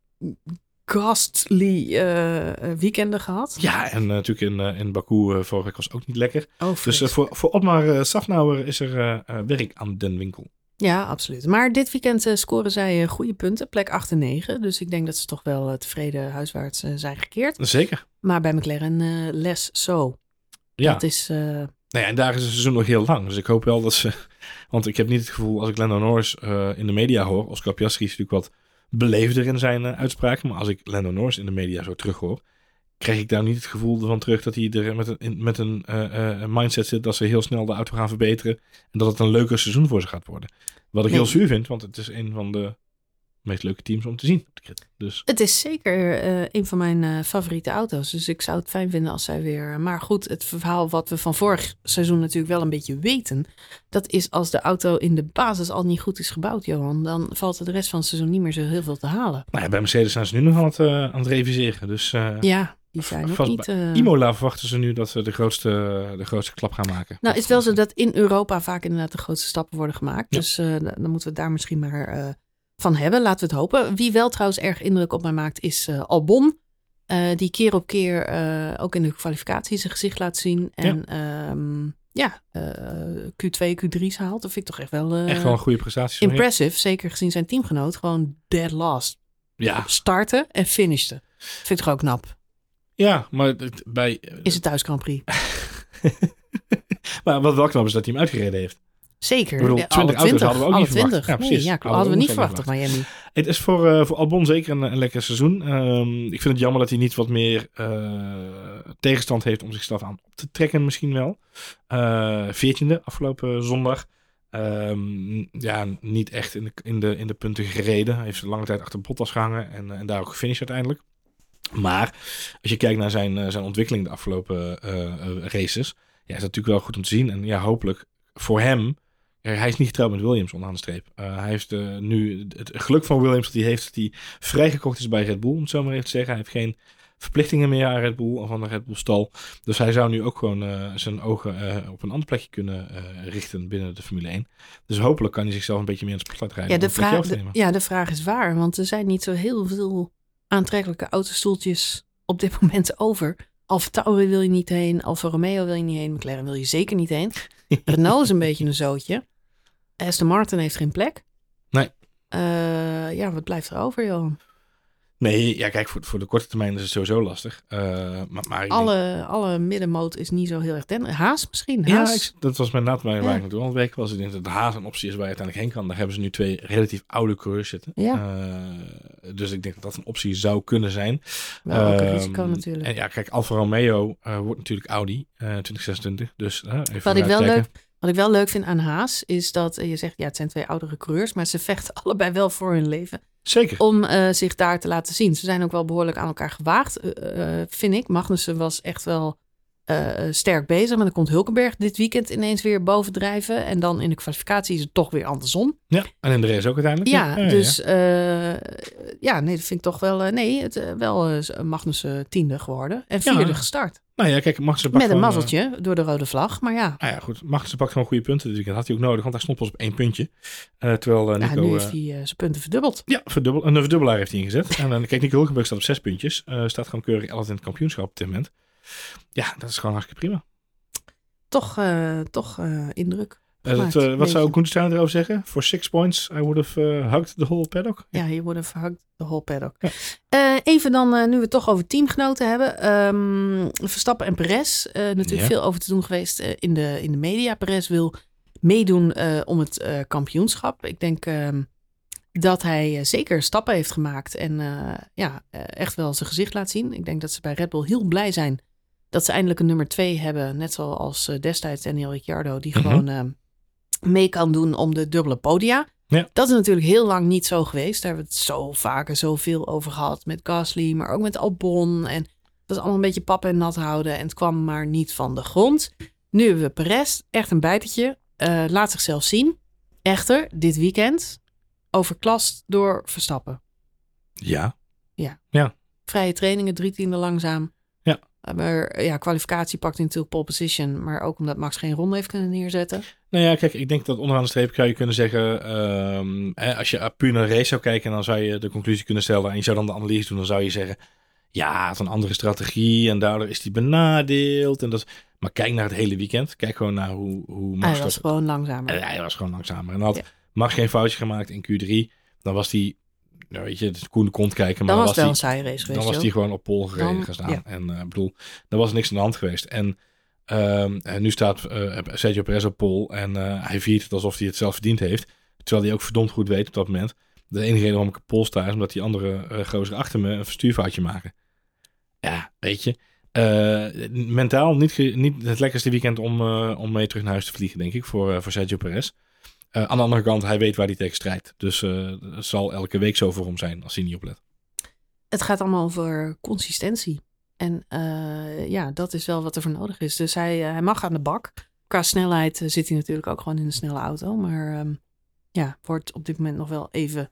ghastly uh, weekenden gehad. Ja, en uh, natuurlijk in, uh, in Baku uh, vorige week was ook niet lekker. Oh, dus voor, voor Otmar Safnauer is er werk aan den winkel. Ja, absoluut. Maar dit weekend scoren zij goede punten, plek 8 en 9. Dus ik denk dat ze toch wel tevreden huiswaarts zijn gekeerd. Zeker. Maar bij McLaren uh, less zo. Ja. Dat is... Uh... Nou ja, en daar is het seizoen nog heel lang. Dus ik hoop wel dat ze... Want ik heb niet het gevoel, als ik Lando Norris uh, in de media hoor... Oscar Piastri is natuurlijk wat beleefder in zijn uitspraken. Maar als ik Lando Norris in de media zo terug hoor... krijg ik daar niet het gevoel van terug dat hij er met een, met een mindset zit... dat ze heel snel de auto gaan verbeteren... en dat het een leuker seizoen voor ze gaat worden. Wat ik nee. heel zuur vind, want het is een van de meest leuke teams om te zien. Dus. Het is zeker uh, een van mijn uh, favoriete auto's. Dus ik zou het fijn vinden als zij weer. Maar goed, het verhaal wat we van vorig seizoen natuurlijk wel een beetje weten. Dat is als de auto in de basis al niet goed is gebouwd, Johan. Dan valt er de rest van het seizoen niet meer zo heel veel te halen. Nou ja, bij Mercedes zijn ze nu nog aan het, uh, aan het reviseren. Dus, ja, die zijn nog niet... Imola verwachten ze nu dat ze de grootste, de grootste klap gaan maken. Nou, is wel zo dat in Europa vaak inderdaad de grootste stappen worden gemaakt. Ja. Dus dan moeten we daar misschien maar van hebben. Laten we het hopen. Wie wel trouwens erg indruk op mij maakt is Albon. Die keer op keer ook in de kwalificatie zijn gezicht laat zien. En ja, um, ja Q2, Q3's haalt. Dat vind ik toch echt wel... echt wel een goede prestatie. Impressive, zeker gezien zijn teamgenoot. Gewoon dead last. Ja. Starten en finishten. Vind ik toch ook knap. Ja, maar bij... Is het thuis Grand Prix. maar wat wel knap is dat hij hem uitgereden heeft. Zeker. Ik bedoel, 20 auto's hadden we ook niet 20. verwacht. Ja, precies. Nee, ja, hadden we niet verwacht op Miami. Het is voor, uh, voor Albon zeker een, een lekker seizoen. Um, ik vind het jammer dat hij niet wat meer uh, tegenstand heeft om zichzelf aan op te trekken misschien wel. Uh, 14e afgelopen zondag. Um, ja, niet echt in de, in, de, in de punten gereden. Hij heeft lange tijd achter Bottas gehangen en, en daar ook gefinished uiteindelijk. Maar als je kijkt naar zijn, zijn ontwikkeling de afgelopen races, ja, is dat natuurlijk wel goed om te zien. En ja, hopelijk voor hem hij is niet getrouwd met Williams onderaan de streep. Uh, hij heeft uh, nu het geluk van Williams dat hij heeft dat hij vrijgekocht is bij Red Bull, om het zo maar even te zeggen. Hij heeft geen verplichtingen meer aan Red Bull of aan de Red Bull stal. Dus hij zou nu ook gewoon uh, zijn ogen op een ander plekje kunnen richten binnen de Formule 1. Dus hopelijk kan hij zichzelf een beetje meer in het spotlight rijden. Ja, de, vraag, de, ja, de vraag is waar, want er zijn niet zo heel veel aantrekkelijke autostoeltjes op dit moment over. Alfa Tauri wil je niet heen, Alfa Romeo wil je niet heen, McLaren wil je zeker niet heen. Renault is een beetje een zootje. Aston Martin heeft geen plek. Nee. Uh, ja, wat blijft er over, Johan? Nee, ja, kijk, voor, voor de korte termijn is het sowieso lastig. Uh, maar, maar alle, denk... alle middenmoot is niet zo heel erg den. Haas misschien? Haas? Ja, ik, dat was mijn naad waar, ja. ik naartoe aan het werken was. Ik denk dat Haas een optie is waar je uiteindelijk heen kan. Daar hebben ze nu twee relatief oude coureurs zitten. Ja. Uh, dus ik denk dat dat een optie zou kunnen zijn. Wel ook een risico natuurlijk. En ja, kijk, Alfa Romeo wordt natuurlijk Audi 2026. Dus even Wat ik wel leuk wat ik wel leuk vind aan Haas is dat je zegt, ja, het zijn twee oudere coureurs, maar ze vechten allebei wel voor hun leven. Zeker. Om uh, zich daar te laten zien. Ze zijn ook wel behoorlijk aan elkaar gewaagd, uh, uh, vind ik. Magnussen was echt wel eh, sterk bezig. Maar dan komt Hulkenberg dit weekend ineens weer bovendrijven. En dan in de kwalificatie is het toch weer andersom. Ja, en in de race ook uiteindelijk. Ja, dus eh, ja, nee, dat vind ik toch wel... eh, nee, het, eh, wel eh, Magnussen tiende geworden. En Ja. vierde gestart. Nou ja, kijk, Max pakt Met een gewoon, eh, mazzeltje door de rode vlag. Maar ja, Nou ja, goed. Magnussen pakt gewoon goede punten dit weekend. Had hij ook nodig, want hij stond pas op één puntje. Eh, terwijl eh, ja Nico... nu eh, heeft hij eh, zijn punten verdubbeld. Ja, verdubbel, een verdubbelaar heeft hij ingezet. En dan kijk, Nico Hulkenberg staat op zes puntjes. Eh, staat gewoon keurig 11 in het kampioenschap op dit moment. Ja, dat is gewoon hartstikke prima. Toch, eh, toch eh, indruk. Eh, Gemaakt, dat, wat zou Koenstein erover zeggen? For six points, I would have hugged the whole paddock. Ja, hier worden verhakt de whole paddock. Ja. Even dan, nu we het toch over teamgenoten hebben. Ehm, Verstappen en Perez. natuurlijk veel over te doen geweest in, de, in de media. Perez wil meedoen om het kampioenschap. Ik denk ehm, dat hij zeker stappen heeft gemaakt. En ja, echt wel zijn gezicht laat zien. Ik denk dat ze bij Red Bull heel blij zijn dat ze eindelijk een nummer twee hebben. Net zoals eh, destijds Daniel Ricciardo. Die Mhm. gewoon ehm, mee kan doen om de dubbele podia. Ja. Dat is natuurlijk heel lang niet zo geweest. Daar hebben we het zo vaker zoveel over gehad. Met Gasly, maar ook met Albon. En dat is allemaal een beetje pap en nat houden. En het kwam maar niet van de grond. Nu hebben we Perez. Echt een bijtertje. Eh, laat zichzelf zien. Echter, dit weekend overklast door Verstappen. Ja. Vrije trainingen, drie tiende langzaam. Ja. Maar ja, kwalificatie pakt natuurlijk pole position. Maar ook omdat Max geen ronde heeft kunnen neerzetten. Nou ja, kijk, ik denk dat onderaan de streep zou je kunnen zeggen... ehm, hè, als je puur naar de race zou kijken... dan zou je de conclusie kunnen stellen... en je zou dan de analyse doen, dan zou je zeggen... ja, het is een andere strategie en daardoor is hij benadeeld. En dat, maar kijk naar het hele weekend. Kijk gewoon naar hoe, hoe Max Hij was dat- gewoon langzamer. Hij was gewoon langzamer. En had Ja. Max geen foutje gemaakt in Q3, dan was hij, nou weet je, koende kont kijken, maar dan was het wel een hij, saaie race geweest. dan was hij gewoon op pol gereden gestaan. ja. En eh, ik bedoel, er was niks aan de hand geweest. En, ehm, en nu staat eh Sergio Perez op pol en eh, hij viert het alsof hij het zelf verdiend heeft. Terwijl hij ook verdomd goed weet op dat moment. De enige reden waarom ik op pol sta is omdat die andere uh, gozer achter me een verstuurfoutje maken. Ja, weet je. Mentaal niet, niet het lekkerste weekend om, om mee terug naar huis te vliegen, denk ik, voor, voor Sergio Perez. Eh, aan de andere kant, hij weet waar hij tegen strijdt. Dus eh, het zal elke week zo voor hem zijn als hij niet oplet. Het gaat allemaal over consistentie. En eh, ja, dat is wel wat er voor nodig is. Dus hij, eh, mag aan de bak. Qua snelheid eh, zit hij natuurlijk ook gewoon in een snelle auto. Maar ehm, ja, wordt op dit moment nog wel even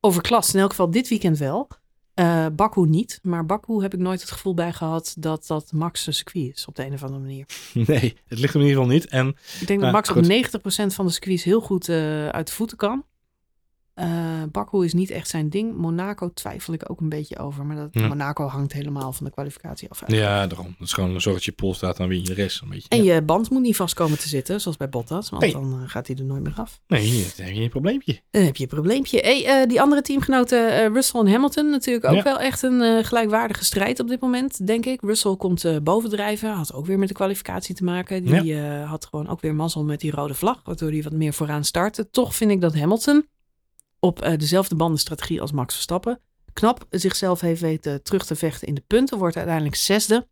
overklast. In elk geval dit weekend wel. Eh Baku niet. Maar Baku heb ik nooit het gevoel bij gehad dat dat Max een circuit is op de een of andere manier. Nee, het ligt hem in ieder geval niet. En Ik denk dat Nou, Max goed. op 90% van de circuits heel goed eh, uit de voeten kan. Eh Baku is niet echt zijn ding. Monaco twijfel ik ook een beetje over. Maar dat. Monaco hangt helemaal van de kwalificatie af. eigenlijk. ja, daarom. Het is gewoon zorg dat je pol staat, dan win je de rest. Een beetje. En Ja. je band moet niet vast komen te zitten, zoals bij Bottas. Want Nee. dan eh, gaat hij er nooit meer af. Nee, dan heb je een probleempje. Dan heb je een probleempje. Hey, eh, die andere teamgenoten, Russell en Hamilton, natuurlijk ook Ja. wel echt een gelijkwaardige strijd op dit moment, denk ik. Russell komt bovendrijven, had ook weer met de kwalificatie te maken. Die had gewoon ook weer mazzel met die rode vlag, waardoor hij wat meer vooraan startte. Toch vind ik dat Hamilton op eh, dezelfde bandenstrategie als Max Verstappen knap zichzelf heeft weten terug te vechten in de punten. Wordt uiteindelijk zesde.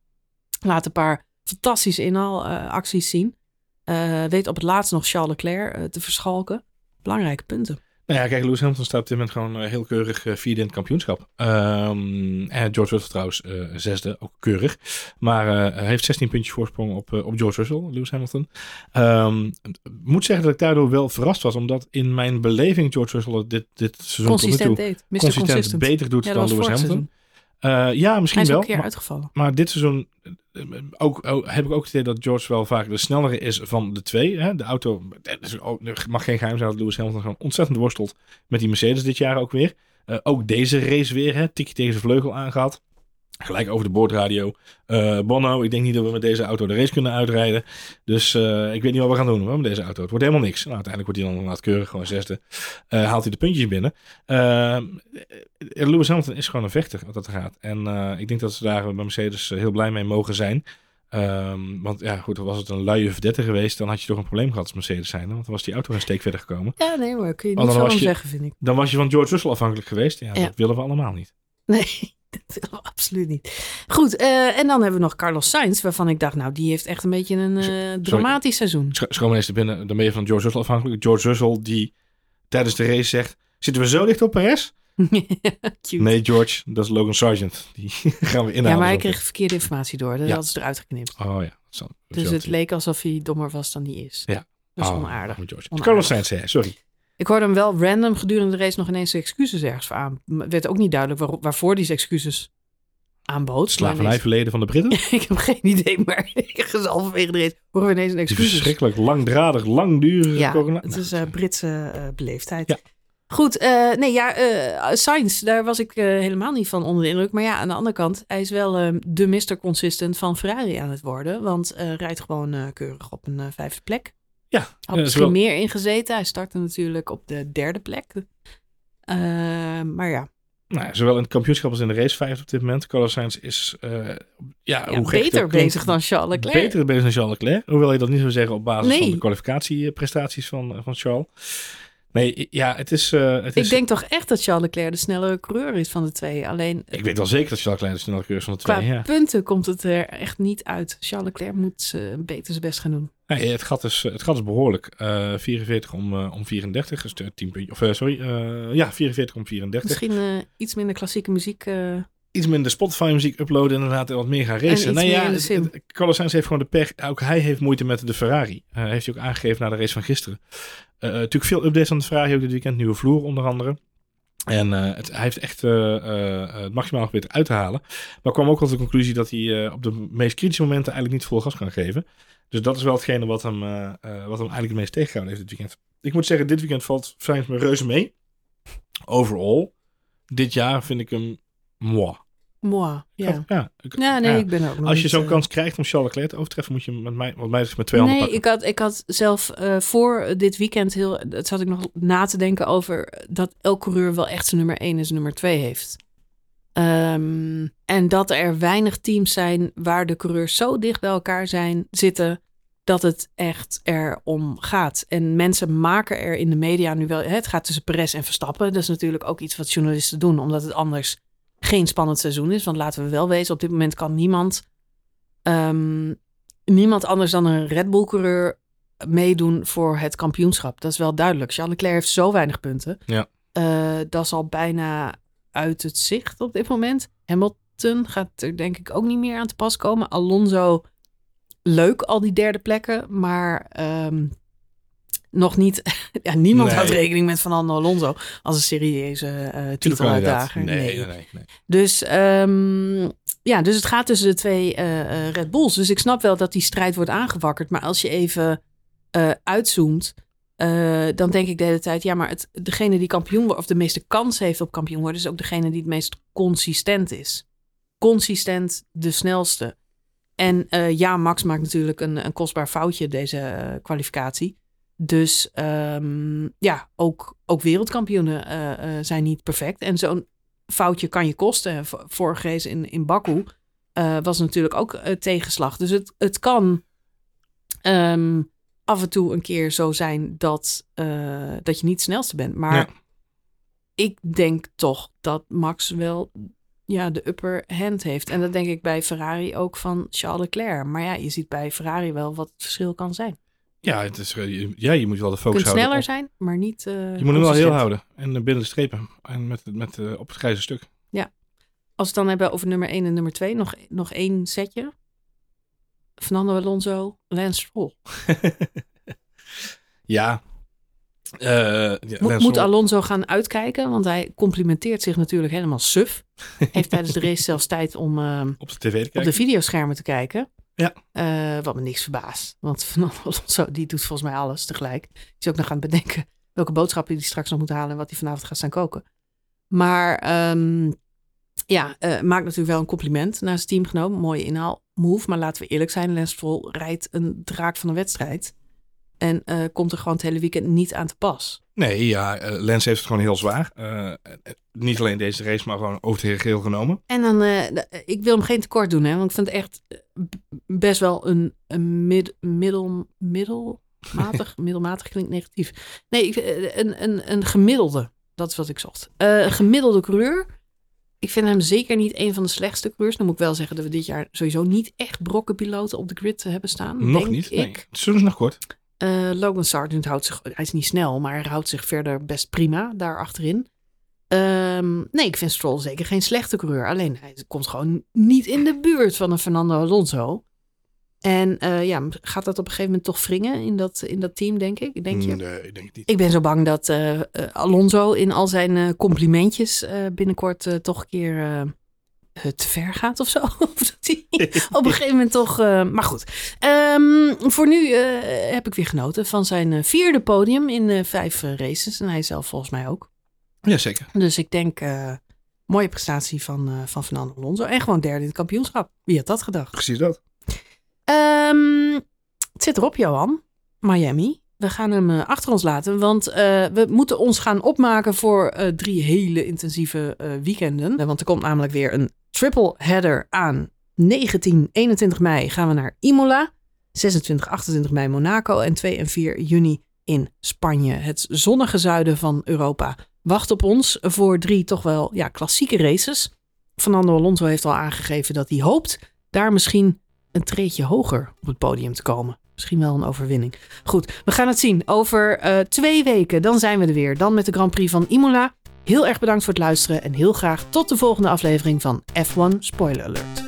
Laat een paar fantastische inhaalacties zien. Eh, weet op het laatst nog Charles Leclerc eh, te verschalken. Belangrijke punten. Nou ja, kijk, Lewis Hamilton staat op dit moment gewoon eh, heel keurig eh, vierde in het kampioenschap. Ehm, en George Russell trouwens eh, zesde, ook keurig. Maar hij heeft 16 puntjes voorsprong op, op George Russell, Lewis Hamilton. Ik moet zeggen dat ik daardoor wel verrast was, omdat in mijn beleving George Russell dit, dit seizoen tot nu Consistent toe deed. Consistent Consistent. beter doet Ja, dan Lewis vorig Eh, ja, Hij misschien is wel. een keer maar- uitgevallen. maar dit seizoen eh, ook, ook, heb ik ook het idee dat George wel vaak de snellere is van de twee. Hè? De auto, het is ook- er mag geen geheim zijn dat Lewis Hamilton gewoon ontzettend worstelt met die Mercedes dit jaar ook weer. Eh, ook deze race weer, hè? tikje tegen zijn vleugel aangehad. Gelijk over de boordradio. Eh Bono, ik denk niet dat we met deze auto de race kunnen uitrijden. Dus eh, ik weet niet wat we gaan doen hoor, met deze auto. Het wordt helemaal niks. Nou, uiteindelijk wordt hij dan keurig, gewoon zesde. Eh, haalt hij de puntjes binnen. Lewis Hamilton is gewoon een vechter wat dat gaat. En ik denk dat ze daar bij Mercedes heel blij mee mogen zijn. Ehm, want ja, goed, was het een luie verdette geweest, dan had je toch een probleem gehad als Mercedes zijn. Want dan was die auto een steek verder gekomen. Ja, nee, maar kun je niet je- zeggen, vind ik. Dan was je van George Russell afhankelijk geweest. Ja, Ja. dat willen we allemaal niet. Nee, dat willen we absoluut niet. Goed, eh, en dan hebben we nog Carlos Sainz, waarvan ik dacht, nou, die heeft echt een beetje een eh, dramatisch seizoen. Sch schoon eens te binnen, dan ben je van George Russell afhankelijk. George Russell die tijdens de race zegt, zitten we zo dicht op Perez? Nee, George, dat is Logan Sargent. Die gaan we inhalen. ja, maar hij kreeg verkeerde informatie door. Dat Ja. hadden ze eruit geknipt. Oh ja. Dus het leek alsof hij dommer was dan hij is. Ja. Dat is Oh, onaardig. George. Onaardig. Carlos Sainz, hè, sorry. Ik hoorde hem wel random gedurende de race nog ineens excuses ergens voor aan. Werd ook niet duidelijk waar, waarvoor zijn excuses aanbood. Slavernijverleden van de Britten. Ik heb geen idee, maar halverwege de race horen we ineens een Die excuses. verschrikkelijk langdradig, langdurige Ja, corona. het is eh, Britse eh, beleefdheid. Ja. Goed, eh, nee, ja, Sainz, daar was ik helemaal niet van onder de indruk. Maar ja, aan de andere kant, hij is wel eh, de Mr. Consistent van Ferrari aan het worden. Want rijdt gewoon keurig op een vijfde plek. Ja, Had eh, misschien meer ingezeten. Hij startte natuurlijk op de derde plek. Eh, maar ja, Nou, zowel in het kampioenschap als in de race vijfde op dit moment. Carlos Sainz is eh, ja, ja, hoe gek beter bezig dan Charles Leclerc. Beter bezig dan Charles Leclerc. Hoewel je dat niet zou zeggen op basis Nee. van de kwalificatieprestaties van, van Charles. Nee, ja, het is... eh, het Ik is denk toch echt dat Charles Leclerc de snellere coureur is van de twee. Alleen ik weet wel zeker dat Charles Leclerc de snelle coureur is van de qua twee. Ja. punten komt het er echt niet uit. Charles Leclerc moet eh, beter zijn best gaan doen. Nee, het, gat is, het gat is behoorlijk. Eh 44 om, eh, om 34. Dus 10 puntjes. Of eh, sorry, eh, ja, 44 om 34. Misschien eh, iets minder klassieke muziek. eh, Iets minder Spotify muziek uploaden inderdaad en wat meer gaan racen. nou ja, Carlos Sainz heeft gewoon de pech. Ook hij heeft moeite met de Ferrari. Eh, heeft hij ook aangegeven na de race van gisteren. Eh, natuurlijk veel updates aan de Ferrari ook dit weekend. Nieuwe vloer onder andere. En eh, het, hij heeft echt eh, eh, het maximaal geprobeerd uit te halen. Maar kwam ook tot de conclusie dat hij eh, op de meest kritische momenten eigenlijk niet vol gas kan geven. Dus dat is wel hetgene wat hem, eh, eh, wat hem eigenlijk het meest tegengehouden heeft dit weekend. Ik moet zeggen, dit weekend valt Sainz me reuze mee. Overall. Dit jaar vind ik hem moi. Moi. Ja. Ja, ik- ja, nee, ja. ik ben ook nog Als je zo'n eh, kans krijgt om Charles Leclerc te overtreffen, moet je met mij, wat mij betreft met 200 Nee, pakken. ik had, ik had zelf eh, voor dit weekend heel. Dat zat ik nog na te denken over dat elk coureur wel echt zijn nummer 1 en zijn nummer 2 heeft. Ehm, en dat er weinig teams zijn waar de coureurs zo dicht bij elkaar zijn zitten dat het echt erom gaat. En mensen maken er in de media nu wel. hè, Het gaat tussen Perez en Verstappen. Dat is natuurlijk ook iets wat journalisten doen, omdat het anders geen spannend seizoen is. Want laten we wel wezen, op dit moment kan niemand, ehm, niemand anders dan een Red Bull coureur meedoen voor het kampioenschap. Dat is wel duidelijk. Charles Leclerc heeft zo weinig punten. Ja. Eh, dat is al bijna uit het zicht op dit moment. Hamilton gaat er denk ik ook niet meer aan te pas komen. Alonso, leuk al die derde plekken, maar ehm, nog niet. ja, niemand Nee. houdt rekening met Fernando Alonso als een serieuze eh titeluitdager. Nee, nee, nee. nee. Dus, ehm, ja, dus het gaat tussen de twee eh, eh, Red Bulls. Dus ik snap wel dat die strijd wordt aangewakkerd. Maar als je even uitzoomt, dan denk ik de hele tijd... ja, maar het, degene die kampioen wordt... of de meeste kans heeft op kampioen worden... is ook degene die het meest consistent is. Consistent de snelste. En ja, Max maakt natuurlijk een, een kostbaar foutje deze kwalificatie. Dus ehm, ja, ook, ook wereldkampioenen eh, eh, zijn niet perfect. En zo'n foutje kan je kosten. Vorige race in, in Baku eh, was natuurlijk ook tegenslag. Dus het, het kan ehm, af en toe een keer zo zijn dat, dat je niet het snelste bent. Maar Ja. ik denk toch dat Max wel ja, de upper hand heeft. En dat denk ik bij Ferrari ook van Charles Leclerc. Maar ja, je ziet bij Ferrari wel wat het verschil kan zijn. Ja, het is, eh, je- ja, je moet wel de focus kunt houden. sneller op- zijn, maar niet. eh, Je moet hem wel heel houden. En binnen de strepen. En met, met, eh, op het grijze stuk. Als we het dan hebben over nummer 1 en nummer 2, nog, nog één setje. Fernando Alonso, Lance Stroll. ja. Ja, Moet, Lance moet Stroll- Alonso gaan uitkijken, want hij complimenteert zich natuurlijk helemaal suf. Heeft tijdens de race zelfs tijd om eh, op de tv te op de videoschermen te kijken. Ja. Eh, wat me niks verbaast. Want Fernando Alonso, die doet volgens mij alles tegelijk. Die is ook nog aan het bedenken welke boodschappen hij straks nog moet halen en wat hij vanavond gaat staan koken. Maar ehm, ja, eh, maakt natuurlijk wel een compliment naar zijn teamgenoot. Mooie inhaalmove. Maar laten we eerlijk zijn, Lance Stroll rijdt een draak van een wedstrijd. En eh, komt er gewoon het hele weekend niet aan te pas. Nee, ja, eh, Lens heeft het gewoon heel zwaar. Niet alleen deze race, maar gewoon over het geheel genomen. En dan, eh, ik wil hem geen tekort doen, hè, want ik vind het echt best wel een, een mid, middel, middelmatig, middelmatig klinkt negatief. Nee, eh, een, een, een gemiddelde, dat is wat ik zocht. Eh, een gemiddelde coureur. Ik vind hem zeker niet een van de slechtste coureurs. Dan moet ik wel zeggen dat we dit jaar sowieso niet echt brokkenpiloten op de grid hebben staan. Nog denk niet. Nee, Ik. het seizoen is nog kort. Eh, Logan Sargent houdt zich, hij is niet snel, maar hij houdt zich verder best prima daar achterin. Ehm, nee, ik vind Stroll zeker geen slechte coureur. Alleen hij komt gewoon niet in de buurt van een Fernando Alonso. En eh, ja, gaat dat op een gegeven moment toch wringen in dat, in dat team, denk ik? Denk je? Nee, ik denk het niet. Ik ben zo bang dat eh, eh, Alonso in al zijn complimentjes binnenkort toch een keer het te ver gaat of zo. Of dat hij op een gegeven moment toch... maar goed, Ehm, voor nu heb ik weer genoten van zijn vierde podium in vijf races. En hij zelf volgens mij ook. Jazeker. Dus ik denk, eh, mooie prestatie van, eh, van Fernando Alonso. En gewoon derde in het kampioenschap. Wie had dat gedacht? Precies dat. Ehm, het zit erop, Johan. Miami. We gaan hem eh, achter ons laten, want we moeten ons gaan opmaken voor drie hele intensieve weekenden. Want er komt namelijk weer een triple header aan. 19, 21 mei gaan we naar Imola. 26, 28 mei Monaco en 2 en 4 juni in Spanje. Het zonnige zuiden van Europa wacht op ons voor drie toch wel ja, klassieke races. Fernando Alonso heeft al aangegeven dat hij hoopt daar misschien een treetje hoger op het podium te komen. Misschien wel een overwinning. Goed, we gaan het zien. Over eh, twee weken, dan zijn we er weer. Dan met de Grand Prix van Imola. Heel erg bedankt voor het luisteren en heel graag tot de volgende aflevering van F1 Spoiler Alert.